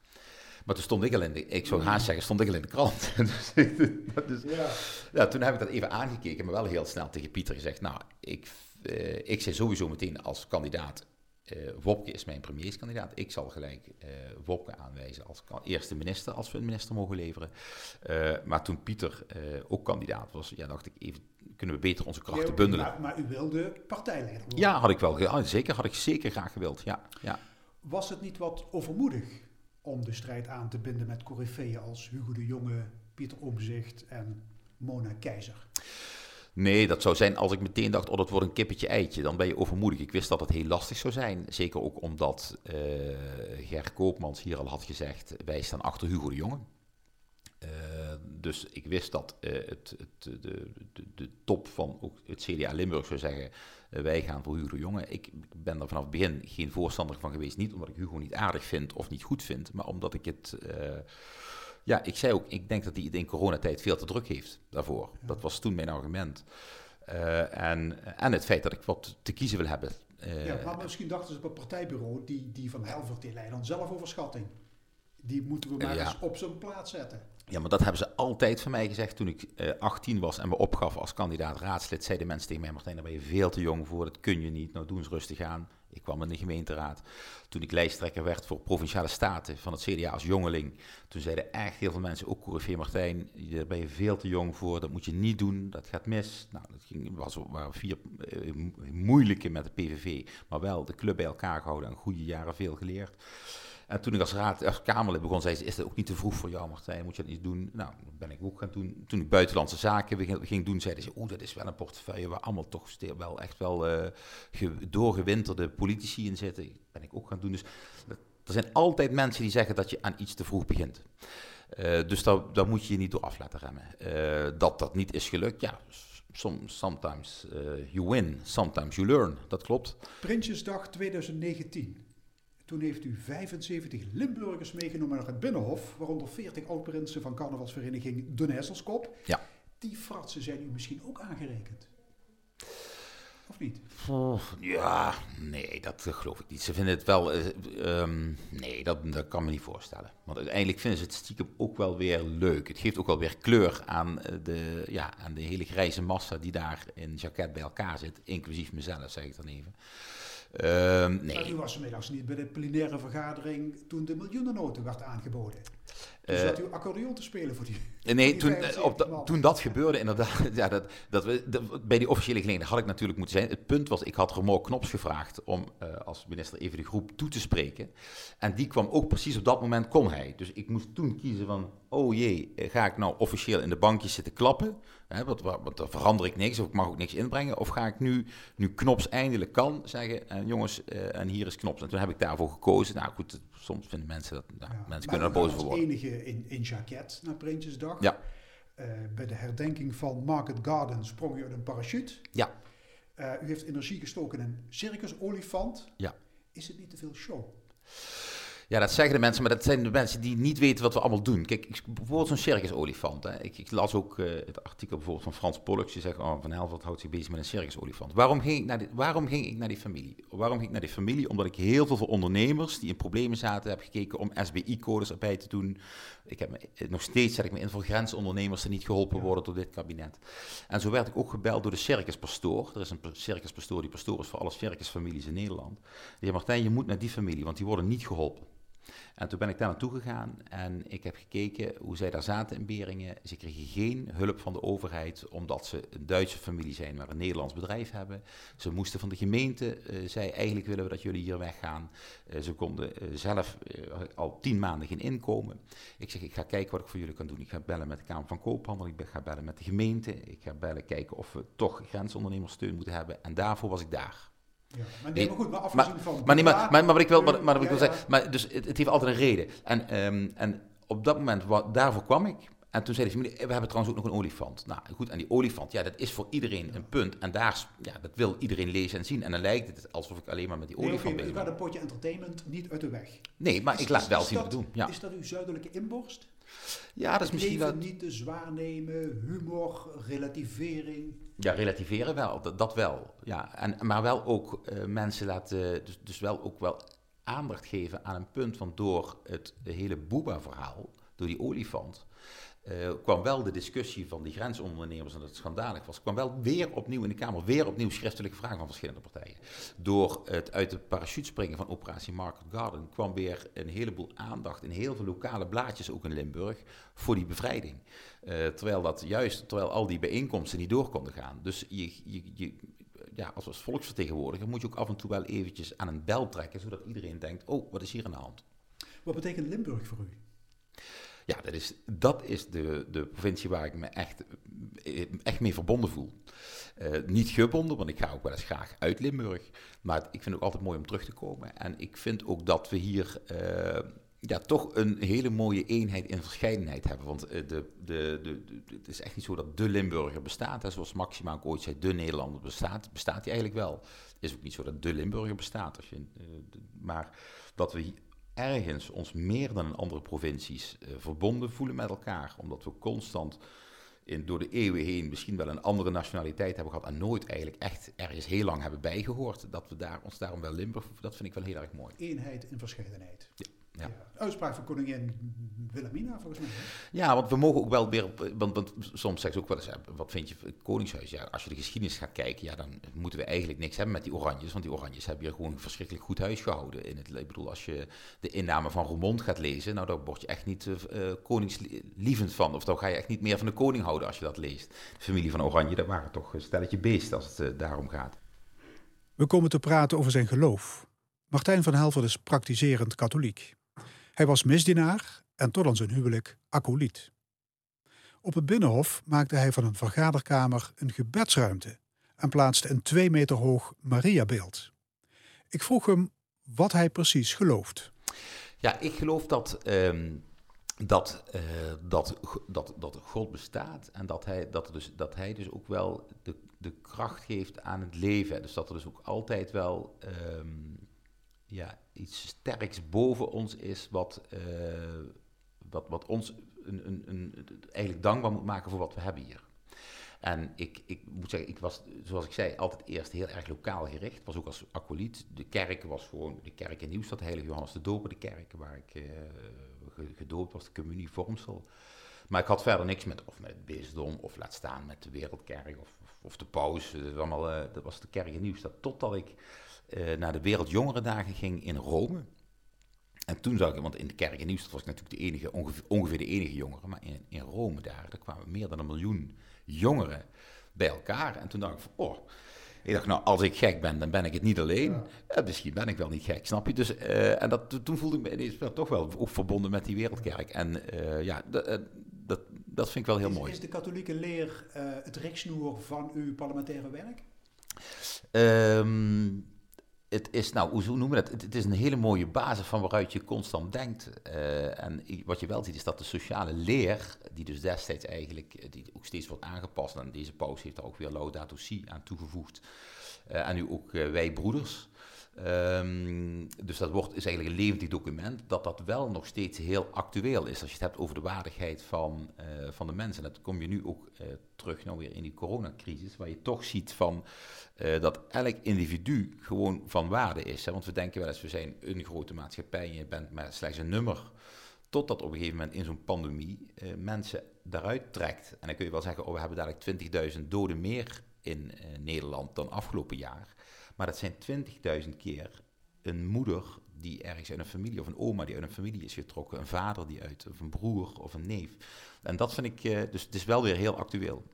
Maar toen stond ik al in de, ik zou haast zeggen, stond ik al in de krant. dus, Ja. ja, toen heb ik dat even aangekeken, maar wel heel snel tegen Pieter gezegd. Nou, ik, eh, ik zei sowieso meteen als kandidaat. eh, Wopke is mijn premierskandidaat. Ik zal gelijk eh, Wopke aanwijzen als eerste minister, als we een minister mogen leveren. Maar toen Pieter ook kandidaat was, ja, dacht ik even, kunnen we beter onze krachten bundelen. Maar, maar u wilde partijleider worden. Ja, had ik wel. Ja, zeker, had ik zeker graag gewild. Ja, ja. Was het niet wat overmoedig om de strijd aan te binden met coryfeeën als Hugo de Jonge, Pieter Omzicht en Mona Keizer? Nee, dat zou zijn als ik meteen dacht, oh, dat wordt een kippetje eitje. Dan ben je overmoedig. Ik wist dat het heel lastig zou zijn. Zeker ook omdat eh Ger Koopmans hier al had gezegd, wij staan achter Hugo de Jonge. Eh, dus ik wist dat eh, het, het, de, de, de top van ook het CDA Limburg zou zeggen, eh, wij gaan voor Hugo Jonge. Ik ben er vanaf het begin geen voorstander van geweest. Niet omdat ik Hugo niet aardig vind of niet goed vind, maar omdat ik het... eh, ja, ik zei ook, ik denk dat hij het in coronatijd veel te druk heeft daarvoor. Dat was toen mijn argument. Eh, en, en het feit dat ik wat te kiezen wil hebben. Eh, ja, maar misschien dachten ze op het partijbureau, die, die van Helvert, die leidt dan zelfoverschatting. Die moeten we maar Ja. eens op zijn plaats zetten. Ja, maar dat hebben ze altijd van mij gezegd. Toen ik eh 18 was en me opgaf als kandidaat raadslid, zeiden mensen tegen mij: Martijn, daar ben je veel te jong voor, dat kun je niet. Nou, doe eens rustig aan. Ik kwam in de gemeenteraad. Toen ik lijsttrekker werd voor provinciale staten van het CDA als jongeling, toen zeiden echt heel veel mensen, ook Coryfee Martijn, daar ben je veel te jong voor, dat moet je niet doen, dat gaat mis. Nou, dat ging, was, waren vier eh, mo- moeilijke met de PVV, maar wel de club bij elkaar gehouden en goede jaren veel geleerd. En toen ik als, raad, als Kamerlid begon, zei ze, is dat ook niet te vroeg voor jou Martijn, moet je dat niet doen? Nou, dat ben ik ook gaan doen. Toen ik buitenlandse zaken ging, doen, zeiden ze, oeh, dat is wel een portefeuille waar allemaal toch wel echt wel ge- doorgewinterde politici in zitten. Dat ben ik ook gaan doen. Dus er zijn altijd mensen die zeggen dat je aan iets te vroeg begint. Eh, dus daar, moet je je niet door af laten remmen. Eh, dat dat niet is gelukt, ja, som, sometimes you win, sometimes you learn. Dat klopt. Prinsjesdag 2019. Toen heeft u 75 Limburgers meegenomen naar het Binnenhof, waaronder 40 oud-prinsen van carnavalsvereniging De Nesselskop. Ja. Die fratsen zijn u misschien ook aangerekend. Of niet? Ja, nee, dat geloof ik niet. Ze vinden het wel. eh, ehm, nee, dat, dat kan me niet voorstellen. Want uiteindelijk vinden ze het stiekem ook wel weer leuk. Het geeft ook wel weer kleur aan eh, de, ja, aan de hele grijze massa die daar in Jacket bij elkaar zit. Inclusief mezelf, zeg ik dan even. Ehm, Maar nee. u was vanmiddags niet bij de plenaire vergadering toen de miljoenennota werd aangeboden. Toen Eh, zat u accordeon te spelen voor die... Nee, die toen, 75 op dat- toen dat gebeurde, inderdaad, ja, dat, dat we, dat- bij die officiële gelegenheid had ik natuurlijk moeten zijn. Het punt was, ik had Remo Knops gevraagd om eh, als minister even de groep toe te spreken. En die kwam ook precies op dat moment, kon hij. Dus ik moest toen kiezen van, oh jee, eh, ga ik nou officieel in de bankjes zitten klappen? Hè, want, wa- want dan verander ik niks, of ik mag ook niks inbrengen. Of ga ik nu, nu Knops eindelijk kan, zeggen, eh, jongens, eh, en hier is Knops. En toen heb ik daarvoor gekozen. Nou goed, soms vinden mensen dat, nou, Ja, mensen kunnen er boos voor worden. enige in, in jacket naar Prinsjesdag. Ja. Eh, bij de herdenking van Market Garden sprong u uit een parachute. Ja. U heeft energie gestoken in een circusolifant. Ja. Is het niet te veel show? Ja, dat zeggen de mensen, maar dat zijn de mensen die niet weten wat we allemaal doen. Kijk, ik- bijvoorbeeld zo'n circusolifant. Hè. Ik, ik las ook eh, het artikel bijvoorbeeld van Frans Pollux, die zegt, oh, Van Helvert houdt zich bezig met een circusolifant. Waarom ging, ik naar die, waarom ging ik naar die familie? Waarom ging ik naar die familie? Omdat ik heel veel voor ondernemers die in problemen zaten heb gekeken om SBI-codes erbij te doen. Ik heb me, eh, nog steeds zet ik me in voor grensondernemers die niet geholpen worden door dit kabinet. En zo werd ik ook gebeld door de circuspastoor. Er is een circuspastoor die pastoor is voor alle circusfamilies in Nederland. Die zei, Martijn, je moet naar die familie, want die worden niet geholpen. En toen ben ik daar naartoe gegaan en ik heb gekeken hoe zij daar zaten in Beringen. Ze kregen geen hulp van de overheid, omdat ze een Duitse familie zijn, maar een Nederlands bedrijf hebben. Ze moesten van de gemeente, zei eigenlijk willen we dat jullie hier weggaan. Eh, ze konden eh, zelf al tien maanden geen inkomen. Ik zeg, ik ga kijken wat ik voor jullie kan doen. Ik ga bellen met de Kamer van Koophandel, ik ga bellen met de gemeente. Ik ga bellen kijken of we toch grensondernemerssteun moeten hebben. En daarvoor was ik daar. Ja. Maar nee, maar goed, maar afgezien Maar, van... maar, nee, maar, maar, ik wil, maar, maar wat ik wil zeggen, maar dus het, het heeft altijd een reden. En, ehm, en op dat moment, wat, daarvoor kwam ik. En toen zei de familie, we hebben trouwens ook nog een olifant. Nou goed, en die olifant, ja, dat is voor iedereen een punt. En daar, ja, dat wil iedereen lezen en zien. En dan lijkt het alsof ik alleen maar met die olifant maar u bezig ben. een potje entertainment niet uit de weg. Nee, maar Is- ik laat is- wel zien wat dat- ik doe. Ja, Is dat uw zuidelijke inborst? ja dat is misschien wel... Niet te zwaar nemen, humor, relativering. Ja, relativeren wel, dat, dat wel. Ja. En, maar wel ook eh, mensen laten, dus, dus wel ook wel aandacht geven aan een punt van door het hele Boeba-verhaal, door die olifant, eh, kwam wel de discussie van die grensondernemers en dat het schandalig was, kwam wel weer opnieuw in de Kamer, weer opnieuw schriftelijke vragen van verschillende partijen. Door het uit de parachute springen van operatie Market Garden kwam weer een heleboel aandacht in heel veel lokale blaadjes, ook in Limburg, voor die bevrijding. Eh, terwijl dat juist, terwijl al die bijeenkomsten niet door konden gaan. Dus je, je, ja, als, als volksvertegenwoordiger moet je ook af en toe wel eventjes aan een bel trekken, zodat iedereen denkt, oh, wat is hier aan de hand? Wat betekent Limburg voor u? Ja, dat is, dat is de, de provincie waar ik me echt, echt mee verbonden voel. Eh, niet gebonden, want ik ga ook wel eens graag uit Limburg. Maar ik vind het ook altijd mooi om terug te komen. En ik vind ook dat we hier eh, ja, toch een hele mooie eenheid in verscheidenheid hebben. Want eh, de, de, de, het is echt niet zo dat de Limburger bestaat. Hè. Zoals Maxima ook ooit zei, de Nederlander bestaat. Bestaat die eigenlijk wel. Het is ook niet zo dat de Limburger bestaat. Als je, maar dat we ergens ons meer dan in andere provincies eh, verbonden voelen met elkaar. Omdat we constant in, door de eeuwen heen misschien wel een andere nationaliteit hebben gehad. En nooit eigenlijk echt ergens heel lang hebben bijgehoord. Dat we daar, ons daarom wel Limburg, dat vind ik wel heel erg mooi. Eenheid in verscheidenheid. ja. Uitspraak van koningin Wilhelmina, volgens mij. hè? Ja, want we mogen ook wel weer, op- want, want soms zeggen ze ook wel eens, ja, wat vind je het Koningshuis? Ja, als je de geschiedenis gaat kijken, ja, dan moeten we eigenlijk niks hebben met die Oranjes, want die Oranjes hebben hier gewoon verschrikkelijk goed huis gehouden. In het, ik bedoel, als je de inname van Roermond gaat lezen, nou, daar word je echt niet eh, eh, koningslievend van, of dan ga je echt niet meer van de koning houden als je dat leest. De familie van Oranje, dat waren toch een stelletje beest als het eh, daarom gaat. We komen te praten over zijn geloof. Martijn van Helvert is praktiserend katholiek. Hij was misdienaar en tot aan zijn huwelijk acoliet. Op het binnenhof maakte hij van een vergaderkamer een gebedsruimte en plaatste een twee meter hoog Mariabeeld. Ik vroeg hem wat hij precies gelooft. Ja, ik geloof dat, ehm, dat, eh, dat, dat, dat God bestaat en dat hij, dat, dus, dat hij dus ook wel de, de kracht geeft aan het leven. Dus dat er dus ook altijd wel ehm, ja, iets sterks boven ons is wat, eh, wat, wat ons een, een, een, eigenlijk dankbaar moet maken voor wat we hebben hier. En ik, ik moet zeggen, ik was, zoals ik zei, altijd eerst heel erg lokaal gericht. Was ook als acoliet. De kerk was gewoon de kerk in Nieuwstad, Heilige Johannes de Doper, de kerk waar ik eh, ge- gedoopt was, de communie Vormsel. Maar ik had verder niks met, of met het bisdom, of laat staan met de wereldkerk, of, of, de paus. Dat, was allemaal, eh, dat was de kerk in Nieuwstad. Totdat ik eh, naar de Wereldjongerendagen ging in Rome. En toen zag ik, want in de kerk in Nieuwstad was ik natuurlijk de enige, ongeveer, ongeveer de enige jongere. Maar in, in Rome daar, daar kwamen meer dan een miljoen jongeren bij elkaar. En toen dacht ik van, oh, ik dacht, nou, als ik gek ben, dan ben ik het niet alleen. Eh, misschien ben ik wel niet gek, snap je? Dus, eh, en dat, toen voelde ik me ineens wel toch wel ook verbonden met die wereldkerk. En ja, dat, dat, vind ik wel heel is, mooi. is de katholieke leer het reksnoer van uw parlementaire werk? Ehm, het is, nou, hoe noemen we dat? Het, is een hele mooie basis van waaruit je constant denkt. Eh, en wat je wel ziet is dat de sociale leer, die dus destijds eigenlijk, eh, die ook steeds wordt aangepast, en deze paus heeft daar ook weer Laudato Si aan toegevoegd. Eh, en nu ook wij broeders. Ehm, dus dat wordt, is eigenlijk een levendig document, dat dat wel nog steeds heel actueel is. Als je het hebt over de waardigheid van, eh, van de mensen. En dat kom je nu ook eh, terug nou weer in die coronacrisis, waar je toch ziet van, eh, dat elk individu gewoon van waarde is. Hè? Want we denken wel eens, we zijn een grote maatschappij en je bent maar slechts een nummer. Totdat op een gegeven moment in zo'n pandemie mensen daaruit trekt. En dan kun je wel zeggen, oh, we hebben dadelijk 20.000 doden meer in Nederland dan afgelopen jaar. Maar dat zijn 20.000 keer een moeder die ergens uit een familie, of een oma die uit een familie is getrokken, een vader die uit, of een broer of een neef. En dat vind ik, eh, dus het is wel weer heel actueel.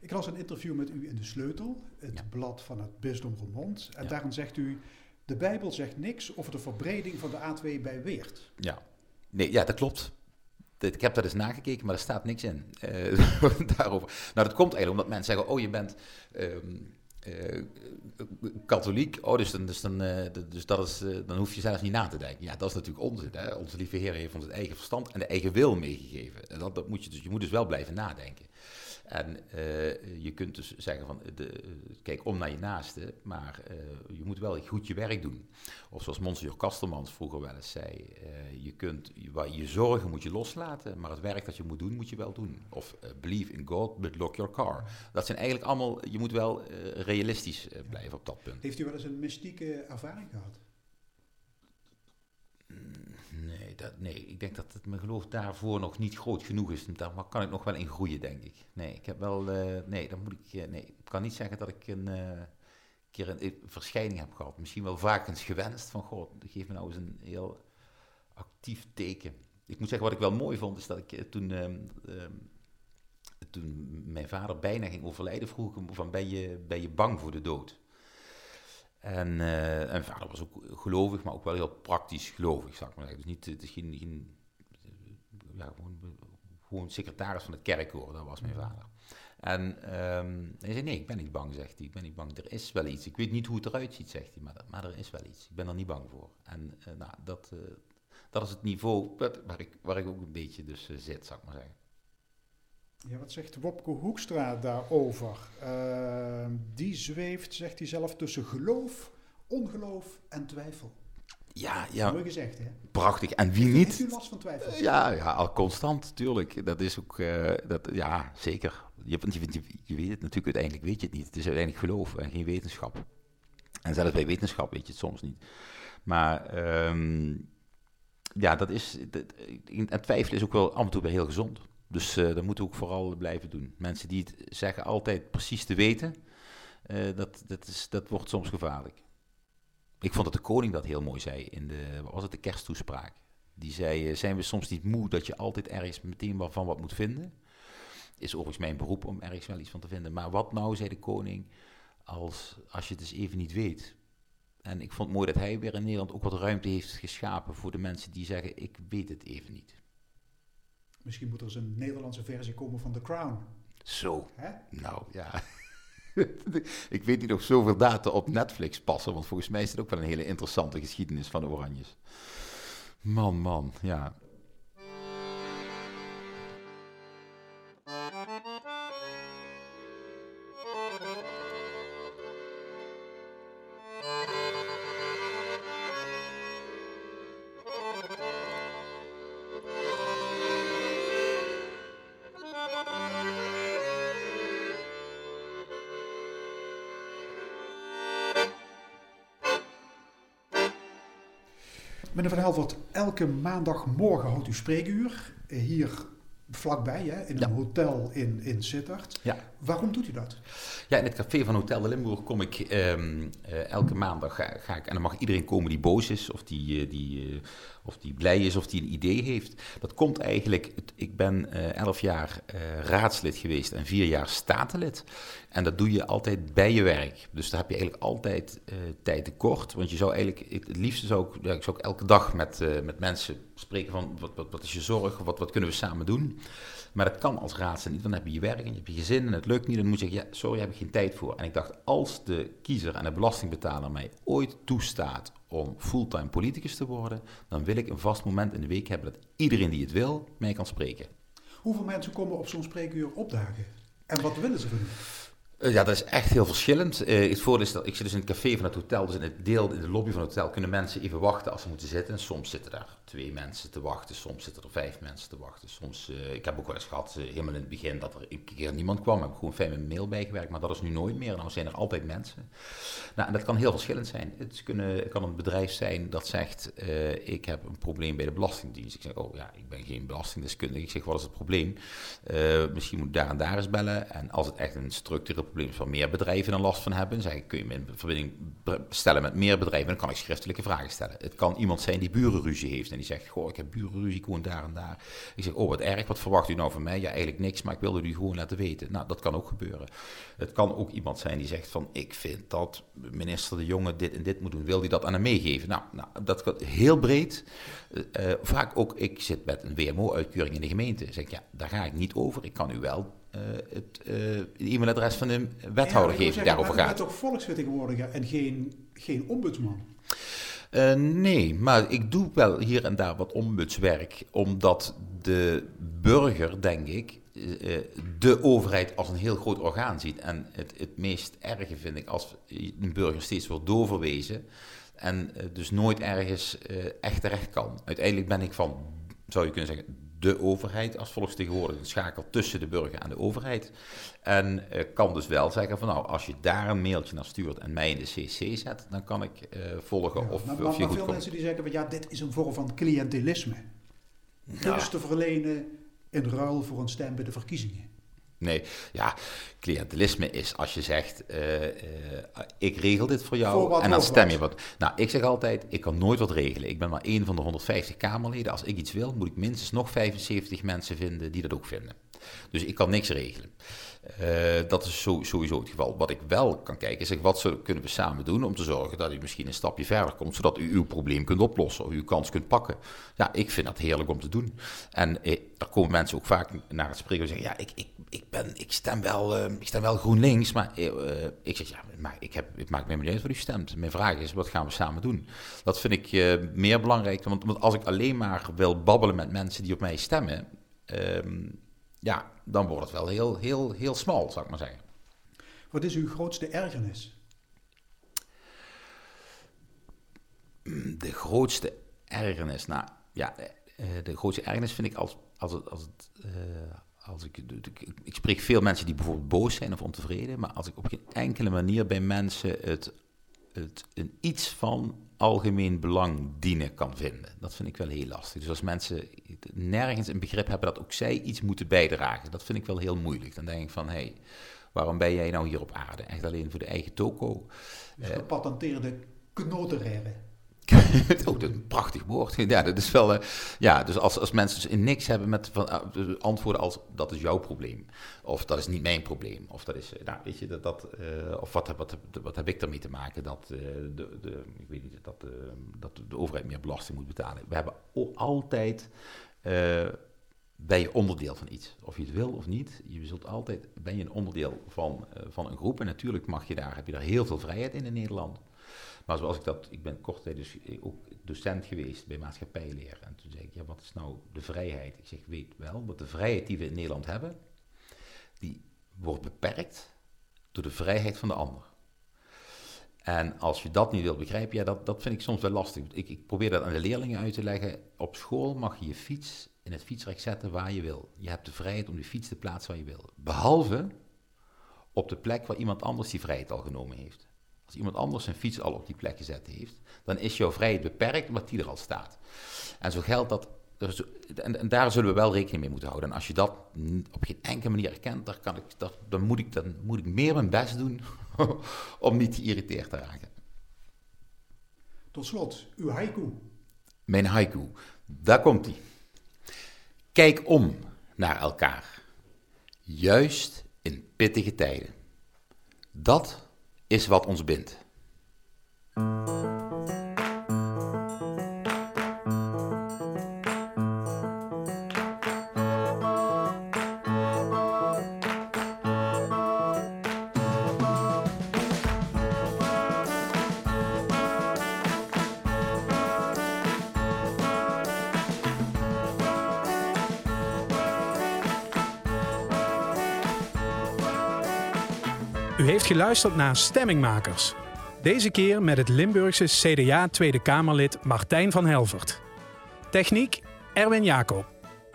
Ik las een interview met u in De Sleutel, het Ja. blad van het Bisdom Roermond. En Ja. daarin zegt u, de Bijbel zegt niks over de verbreding van de A2 bij Weert. Ja, nee, ja dat klopt. Ik heb dat eens nagekeken, maar er staat niks in eh, daarover. Nou, dat komt eigenlijk omdat mensen zeggen, oh, je bent ehm, eh, katholiek, oh, dus, dan, dus, dan, eh, dus dat is, eh, dan hoef je zelfs niet na te denken. Ja, dat is natuurlijk onzin. Hè? Onze lieve Heer heeft ons het eigen verstand en de eigen wil meegegeven. En dat, dat moet je, dus, je moet dus wel blijven nadenken. En eh, je kunt dus zeggen van, de, kijk om naar je naaste, maar eh, je moet wel goed je werk doen. Of zoals Monsignor Kastelmans vroeger wel eens zei, eh, je, kunt, je, je zorgen moet je loslaten, maar het werk dat je moet doen, moet je wel doen. Of believe in God, but lock your car. Dat zijn eigenlijk allemaal, je moet wel realistisch blijven op dat punt. Heeft u wel eens een mystieke ervaring gehad? Nee, dat, nee, ik denk dat het, mijn geloof daarvoor nog niet groot genoeg is. Daar kan ik nog wel in groeien, denk ik. Nee, ik heb wel, eh, nee, dan moet ik, eh, nee, ik kan niet zeggen dat ik een eh, keer een, verschijning heb gehad. Misschien wel vaak eens gewenst van, god, geef me nou eens een heel actief teken. Ik moet zeggen, wat ik wel mooi vond, is dat ik toen, ehm, ehm, toen mijn vader bijna ging overlijden, vroeg ik hem van, ben je, ben je bang voor de dood? En, eh, en mijn vader was ook gelovig, maar ook wel heel praktisch gelovig, zou ik maar zeggen. Dus niet, het is geen, geen ja, gewoon, gewoon secretaris van het kerkkoor, dat was mijn vader. En ehm, hij zei, nee, ik ben niet bang, zegt hij. Ik ben niet bang, er is wel iets. Ik weet niet hoe het eruit ziet, zegt hij, maar, maar er is wel iets. Ik ben er niet bang voor. En eh, nou, dat, eh, dat is het niveau waar ik, waar ik ook een beetje dus zit, zou ik maar zeggen. Ja, wat zegt Wopke Hoekstra daarover? Eh, die zweeft, zegt hij zelf, tussen geloof, ongeloof en twijfel. Ja, ja, Mooi gezegd, hè? prachtig. En wie Heeft niet? u last van twijfel? Ja, ja, al constant, tuurlijk. Dat is ook, eh, dat, ja, zeker. Je, want je, je, je weet het natuurlijk, uiteindelijk weet je het niet. Het is uiteindelijk geloof en geen wetenschap. En zelfs bij wetenschap weet je het soms niet. Maar ehm, ja, dat is, dat, en twijfelen is ook wel af en toe weer heel gezond. Dus eh, dat moeten we ook vooral blijven doen. Mensen die het zeggen altijd precies te weten, eh, dat, dat, is, dat wordt soms gevaarlijk. Ik vond dat de koning dat heel mooi zei in de, wat was het, de kersttoespraak. Die zei, eh, zijn we soms niet moe dat je altijd ergens meteen wat van wat moet vinden? Is overigens mijn beroep om ergens wel iets van te vinden. Maar wat nou, zei de koning, als, als je het eens even niet weet? En ik vond het mooi dat hij weer in Nederland ook wat ruimte heeft geschapen voor de mensen die zeggen, ik weet het even niet. Misschien moet er eens een Nederlandse versie komen van The Crown. Zo, Hè? nou ja. ik weet niet of zoveel data op Netflix passen, want volgens mij is het ook wel een hele interessante geschiedenis van de Oranjes. Man, man, ja. Elke maandagmorgen houdt u spreekuur. eh, Hier vlakbij, hè, in een Ja. hotel in, in Sittard. Ja. Waarom doet u dat? Ja, in het café van Hotel de Limburg kom ik ehm, eh, elke maandag ga, ga ik en dan mag iedereen komen die boos is of die, eh, die, eh, of die blij is of die een idee heeft. Dat komt eigenlijk, het- ik ben eh, elf jaar eh, raadslid geweest en vier jaar statenlid. En dat doe je altijd bij je werk. Dus daar heb je eigenlijk altijd eh, tijd tekort. Want je zou eigenlijk, het liefste zou ik, zou ook elke dag met, met mensen spreken van wat, wat, wat is je zorg, wat, wat kunnen we samen doen. Maar dat kan als raadslid niet, dan heb je je werk en je hebt je gezin en het lukt niet. Dan moet je zeggen, ja, sorry, heb ik geen tijd voor. En ik dacht, als de kiezer en de belastingbetaler mij ooit toestaat om fulltime politicus te worden, dan wil ik een vast moment in de week hebben dat iedereen die het wil, mij kan spreken. Hoeveel mensen komen op zo'n spreekuur opdagen? En wat willen ze van Ja, dat is echt heel verschillend. Eh, het voordeel is dat ik zit dus in het café van het hotel, dus in het deel in de lobby van het hotel kunnen mensen even wachten als ze moeten zitten. En soms zitten daar twee mensen te wachten, soms zitten er vijf mensen te wachten. Soms, eh, ik heb ook wel eens gehad, eh, helemaal in het begin, dat er een keer niemand kwam. Heb ik gewoon fijn met mijn mail bijgewerkt, maar dat is nu nooit meer. Nou zijn er altijd mensen. Nou, en dat kan heel verschillend zijn. Het, kunnen, kan een bedrijf zijn dat zegt, eh, ik heb een probleem bij de Belastingdienst. Ik zeg, oh ja, ik ben geen belastingdeskundige. Ik zeg, wat is het probleem? Eh, misschien moet daar en daar eens bellen. En als het echt een structureel probleem waar meer bedrijven dan last van hebben, ik, kun je me in verbinding stellen met meer bedrijven, dan kan ik schriftelijke vragen stellen. Het kan iemand zijn die burenruzie heeft en die zegt, goh, ik heb burenruzie, ik woon daar en daar. Ik zeg, oh wat erg, wat verwacht u nou van mij? Ja, eigenlijk niks, maar ik wilde u gewoon laten weten. Nou, dat kan ook gebeuren. Het kan ook iemand zijn die zegt van, ik vind dat minister De Jonge dit en dit moet doen. Wil die dat aan hem meegeven? Nou, nou dat kan heel breed. Eh, eh, vaak ook, ik zit met een WMO-uitkeuring in de gemeente. Zeg ik, ja, daar ga ik niet over. Ik kan u wel het eh, e-mailadres van de wethouder Ja, geven daarover maar gaat. bent toch volksvertegenwoordiger en geen, geen ombudsman? Eh, nee, maar ik doe wel hier en daar wat ombudswerk, omdat de burger, denk ik, eh, eh, de overheid als een heel groot orgaan ziet. En het, het meest erge vind ik als een burger steeds wordt doorverwezen en eh, dus nooit ergens eh, echt terecht kan. Uiteindelijk ben ik van, zou je kunnen zeggen, de overheid als volksvertegenwoordiger, een schakel tussen de burger en de overheid. En eh, kan dus wel zeggen van nou, als je daar een mailtje naar stuurt en mij in de CC zet, dan kan ik eh, volgen Ja, of, maar, of maar- je maar goed veel komt. mensen die zeggen, van, ja, dit is een vorm van cliëntelisme. Gunst te verlenen in ruil voor een stem bij de verkiezingen. Nee, ja, cliëntelisme is als je zegt, eh, eh, ik regel dit voor jou Voor en dan stem je wat. Nou, ik zeg altijd, ik kan nooit wat regelen. Ik ben maar één van de 150 Kamerleden. Als ik iets wil, moet ik minstens nog 75 mensen vinden die dat ook vinden. Dus ik kan niks regelen. Eh, dat is zo, sowieso het geval. Wat ik wel kan kijken is, wat kunnen we samen doen om te zorgen dat u misschien een stapje verder komt, zodat u uw probleem kunt oplossen of uw kans kunt pakken. Ja, ik vind dat heerlijk om te doen. En eh, daar komen mensen ook vaak naar het spreken en zeggen, ja, ik, ik, ik, ben, ik, stem wel, eh, ik stem wel GroenLinks, maar eh, eh, ik zeg, ja, maar ik, heb, ik maak me niet uit wat u stemt. Mijn vraag is, wat gaan we samen doen? Dat vind ik eh, meer belangrijk, want, want als ik alleen maar wil babbelen met mensen die op mij stemmen, ehm, ja, dan wordt het wel heel, heel, heel smal, zou ik maar zeggen. Wat is uw grootste ergernis? De grootste ergernis, nou ja, de grootste ergernis vind ik als, als het, als het als ik, ik, ik spreek veel mensen die bijvoorbeeld boos zijn of ontevreden, maar als ik op geen enkele manier bij mensen het, het een iets van algemeen belang dienen kan vinden. Dat vind ik wel heel lastig. Dus als mensen nergens een begrip hebben dat ook zij iets moeten bijdragen, dat vind ik wel heel moeilijk. Dan denk ik van, hé, hey, waarom ben jij nou hier op aarde? Echt alleen voor de eigen toko? Dus gepatenteerde knoterere. oh, dat is een prachtig woord. Ja, dat is wel. eh, ja, dus als, als mensen dus in niks hebben met van, ah, dus antwoorden als dat is jouw probleem. Of dat is niet mijn probleem. Of dat is, eh, nou, weet je, dat, dat eh, of wat, wat, wat heb ik daarmee te maken dat, eh, de, de, ik weet niet, dat, eh, dat de overheid meer belasting moet betalen. We hebben altijd. eh, ben je onderdeel van iets. Of je het wil of niet, je zult altijd, ben je een onderdeel van, eh, van een groep. En natuurlijk mag je daar, heb je daar heel veel vrijheid in in Nederland. Maar zoals ik dat, ik ben kort tijd dus ook docent geweest bij maatschappijleer. En toen zei ik, ja, wat is nou de vrijheid? Ik zeg, weet wel, dat de vrijheid die we in Nederland hebben, die wordt beperkt door de vrijheid van de ander. En als je dat niet wilt begrijpen, ja, dat, dat vind ik soms wel lastig. Ik, ik probeer dat aan de leerlingen uit te leggen. Op school mag je je fiets in het fietsrek zetten waar je wil. Je hebt de vrijheid om die fiets te plaatsen waar je wil. Behalve op de plek waar iemand anders die vrijheid al genomen heeft. Als iemand anders zijn fiets al op die plek gezet heeft, dan is jouw vrijheid beperkt omdat die er al staat. En zo geldt dat. dus- En, en daar zullen we wel rekening mee moeten houden. En als je dat op geen enkele manier erkent, dan, kan ik, dat, dan, moet, ik, dan moet ik meer mijn best doen om niet geïrriteerd te raken. Tot slot, uw haiku. Mijn haiku, daar komt hij. Kijk om naar elkaar, juist in pittige tijden. Dat is wat ons bindt. Heeft geluisterd naar Stemmingmakers. Deze keer met het Limburgse CDA Tweede Kamerlid Martijn van Helvert. Techniek Erwin Jacob.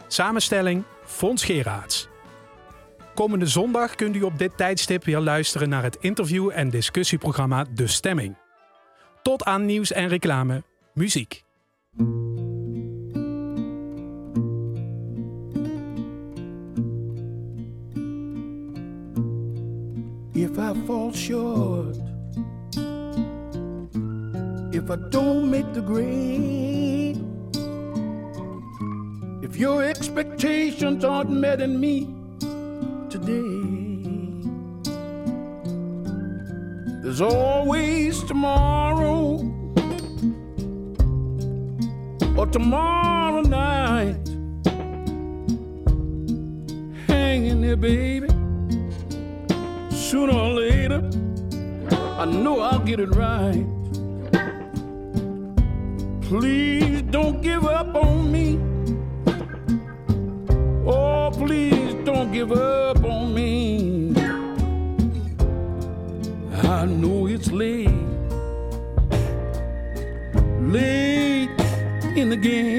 Samenstelling Fons Geraerts. Komende zondag kunt u op dit tijdstip weer luisteren naar het interview- en discussieprogramma De Stemming. Tot aan nieuws en reclame, muziek. If I fall short, if I don't make the grade, if your expectations aren't met in me today, there's always tomorrow or tomorrow night hanging there, baby sooner or later, I know I'll get it right. Please don't give up on me. Oh, please don't give up on me. I know it's late, late in the game.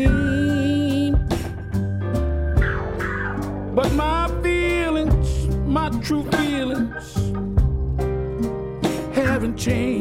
change.